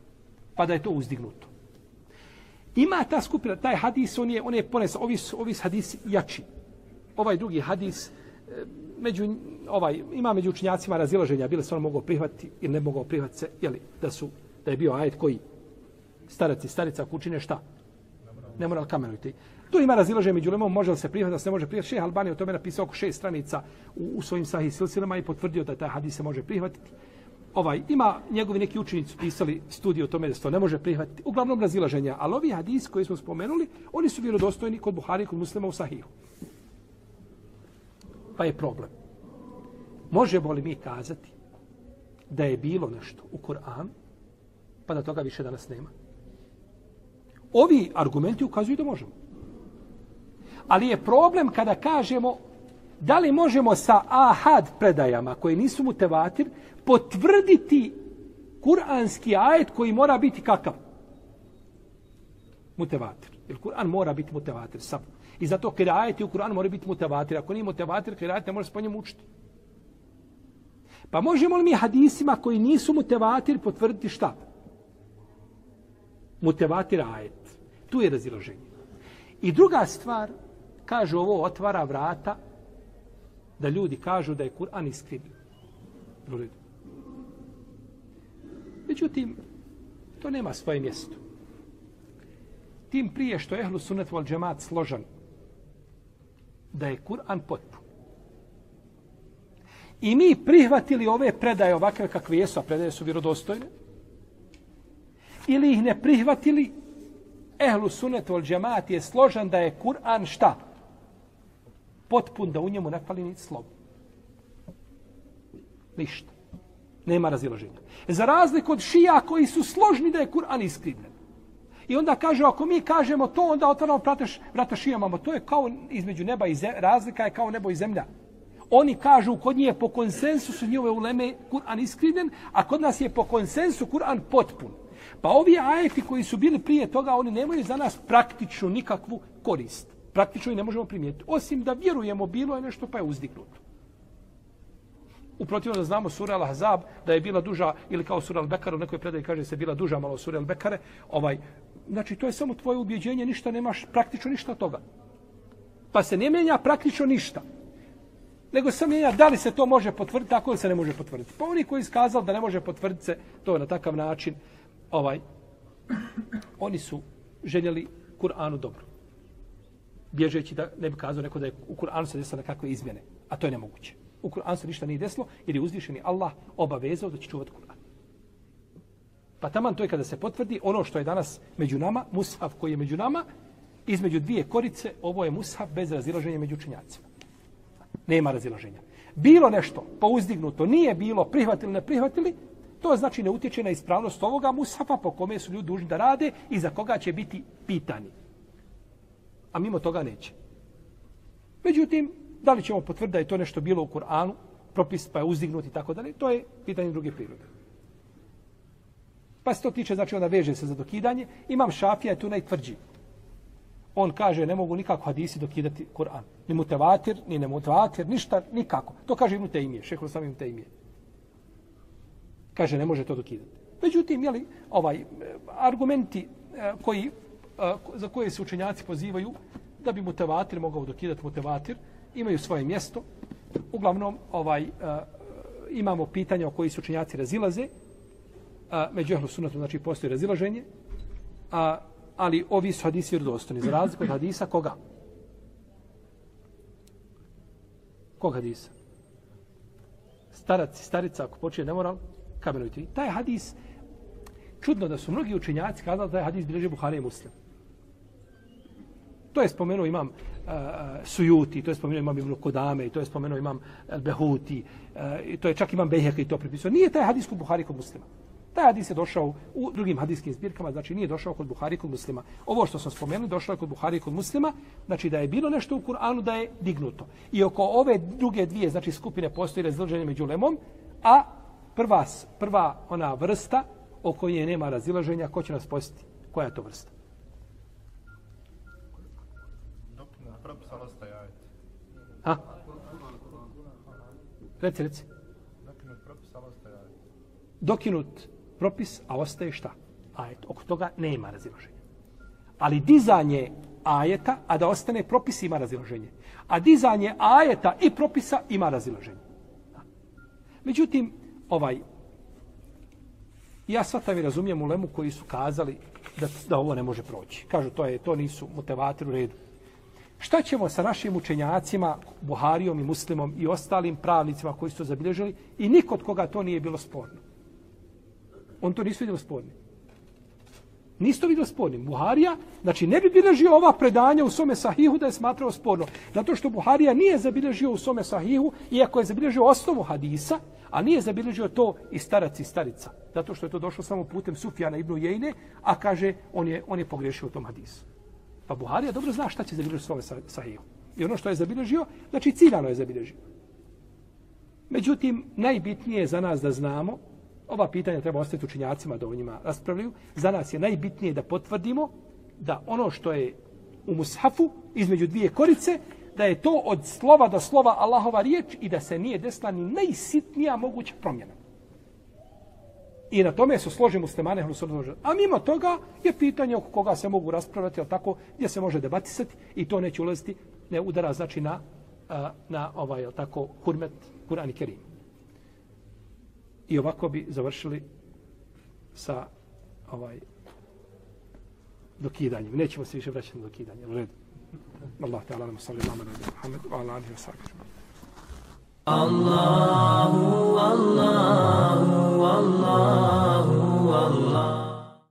Pa da je to uzdignuto. Ima ta skupina, taj hadis, on je, on je pones, ovi, ovi hadis jači. Ovaj drugi hadis, e, među, ovaj, ima među učinjacima razilaženja, bile se on mogao prihvatiti ili ne mogao prihvatiti se, jeli, da su, da je bio ajet koji starac i starica ako učine šta? Ne moral kamenujte. Tu ima razilaženje među lemom, može li se prihvatiti, da se ne može prihvatiti. Šeha Albani o tome napisao oko šest stranica u, u svojim sahih silsilama i potvrdio da taj hadis se može prihvatiti ovaj ima njegovi neki učenici pisali studiju o tome da se to ne može prihvatiti. Uglavnom razilaženja, ali ovi hadis koji smo spomenuli, oni su vjerodostojni kod Buhari i kod muslima u Sahihu. Pa je problem. Možemo li mi kazati da je bilo nešto u Kur'an, pa da toga više danas nema? Ovi argumenti ukazuju da možemo. Ali je problem kada kažemo da li možemo sa ahad predajama koje nisu mutevatir potvrditi kuranski ajet koji mora biti kakav? Mutevatir. Jer Kur'an mora biti mutevatir sam. I zato kada u Kur'anu mora biti mutevatir. Ako nije mutevatir, kada ne može se po njemu učiti. Pa možemo li mi hadisima koji nisu mutevatir potvrditi šta? Mutevatir ajet. Tu je raziloženje. I druga stvar, kaže ovo, otvara vrata da ljudi kažu da je Kur'an iskrivljen. Međutim, to nema svoje mjesto. Tim prije što je ehlu sunet vol džemat složan, da je Kur'an potpun. I mi prihvatili ove predaje ovakve kakve jesu, a predaje su vjerodostojne, ili ih ne prihvatili, ehlu sunet ol džemat je složan da je Kur'an šta? Potpun da u njemu ne fali ni slovo. Ništa. Nema razilaženja. Za razliku od šija koji su složni da je Kur'an iskrivljen. I onda kaže, ako mi kažemo to, onda otvaramo prateš, vrata šijama. To je kao između neba i zemlja. Razlika je kao nebo i zemlja. Oni kažu kod njih po konsensusu njove uleme Kur'an iskrivljen, a kod nas je po konsensu Kur'an potpun. Pa ovi ajeti koji su bili prije toga, oni nemaju za nas praktičnu nikakvu korist. Praktično i ne možemo primijetiti. Osim da vjerujemo, bilo je nešto pa je uzdignuto. Uprotivno da znamo sura Al-Ahzab da je bila duža ili kao sura Al-Bekar u nekoj predaji kaže se bila duža malo sura Al-Bekare. Ovaj, znači to je samo tvoje ubjeđenje, ništa nemaš praktično ništa od toga. Pa se ne mijenja praktično ništa. Nego se mijenja da li se to može potvrditi, tako li se ne može potvrditi. Pa oni koji iskazali da ne može potvrditi se to na takav način, ovaj, oni su željeli Kur'anu dobro. Bježeći da ne bi kazao neko da je u Kur'anu se desilo nekakve izmjene. A to je nemoguće u Kur'anu se ništa nije desilo, jer je uzvišeni Allah obavezao da će čuvati Kur'an. Pa taman to je kada se potvrdi ono što je danas među nama, mushaf koji je među nama, između dvije korice, ovo je mushaf bez razilaženja među učenjacima. Nema razilaženja. Bilo nešto pouzdignuto, nije bilo, prihvatili, ne prihvatili, to znači ne utječe na ispravnost ovoga Musafa po kome su ljudi dužni da rade i za koga će biti pitani. A mimo toga neće. Međutim, Da li ćemo potvrditi da je to nešto bilo u Kur'anu, propis pa je uzdignut i tako dalje, to je pitanje druge prirode. Pa se to tiče, znači onda veže se za dokidanje. Imam šafija je tu najtvrđi. On kaže ne mogu nikako hadisi dokidati Kur'an. Ni mutevatir, ni ne mutevatir, ništa, nikako. To kaže Ibn Taymije, šehol sam Ibn Taymije. Kaže ne može to dokidati. Međutim, jeli, ovaj, argumenti eh, koji, eh, za koje se učenjaci pozivaju da bi mutevatir mogao dokidati mutevatir, imaju svoje mjesto. Uglavnom, ovaj, eh, imamo pitanja o koji se učenjaci razilaze. Uh, među ehlu sunatom, znači, postoji razilaženje. a, ali ovi su hadisi vjerodostojni. Za razliku od hadisa, koga? Kog hadisa? Starac i starica, ako počuje nemoral, kamenujte. Taj hadis, čudno da su mnogi učenjaci kazali da je hadis bilježi Buhari i Muslim. To je spomenuo imam uh, Sujuti, to je spomenuo imam Ibn Kodame, i to je spomenuo imam Behuti, uh, eh, i to je čak imam Beheka i to pripisao. Nije taj hadis kod Buhari kod muslima. Taj hadis je došao u drugim hadiskim zbirkama, znači nije došao kod Buhari kod muslima. Ovo što sam spomenuli, došao je kod Buhari kod muslima, znači da je bilo nešto u Kur'anu da je dignuto. I oko ove druge dvije, znači skupine postoji razilaženje među lemom, a prva, prva ona vrsta o kojoj nema razilaženja, ko će nas posjetiti? Koja je to vrsta? Ha? Reci, reci. Dokinut propis, a ostaje šta? Ajet. Oko toga nema razilaženja. Ali dizanje ajeta, a da ostane propis, ima razilaženje. A dizanje ajeta i propisa ima razilaženje. Međutim, ovaj, ja svatam i razumijem ulemu koji su kazali da, da ovo ne može proći. Kažu, to je to nisu motivatori u redu. Šta ćemo sa našim učenjacima, Buharijom i Muslimom i ostalim pravnicima koji su zabilježili i nikod koga to nije bilo sporno? On to nisu vidjeli sporni. Nisto vidio spornim. Buharija, znači ne bi bilježio ova predanja u svome sahihu da je smatrao sporno. Zato što Buharija nije zabilježio u svome sahihu, iako je zabilježio osnovu hadisa, a nije zabilježio to i starac i starica. Zato što je to došlo samo putem Sufjana ibn Jejne, a kaže on je, on je pogrešio u tom hadisu. Pa Buharija dobro zna šta će zabilježiti svome sahihu. I ono što je zabilježio, znači ciljano je zabilježio. Međutim, najbitnije je za nas da znamo Ova pitanja treba ostaviti učinjacima da o njima raspravljaju. Za nas je najbitnije da potvrdimo da ono što je u mushafu između dvije korice, da je to od slova do slova Allahova riječ i da se nije desila ni najsitnija moguća promjena. I na tome su složi muslimane A mimo toga je pitanje oko koga se mogu raspravljati, ali tako gdje se može debatisati i to neće ulaziti, ne udara znači na, na ovaj, tako, hurmet Kur'an i Kerim. I ovako bi završili sa ovaj dokidanjem. Nećemo se više vraćati na dokidanje. U redu. Allah te alamu salli ala Muhammed wa ala alihi wa sallam. Allahu, Allahu, Allahu, Allahu.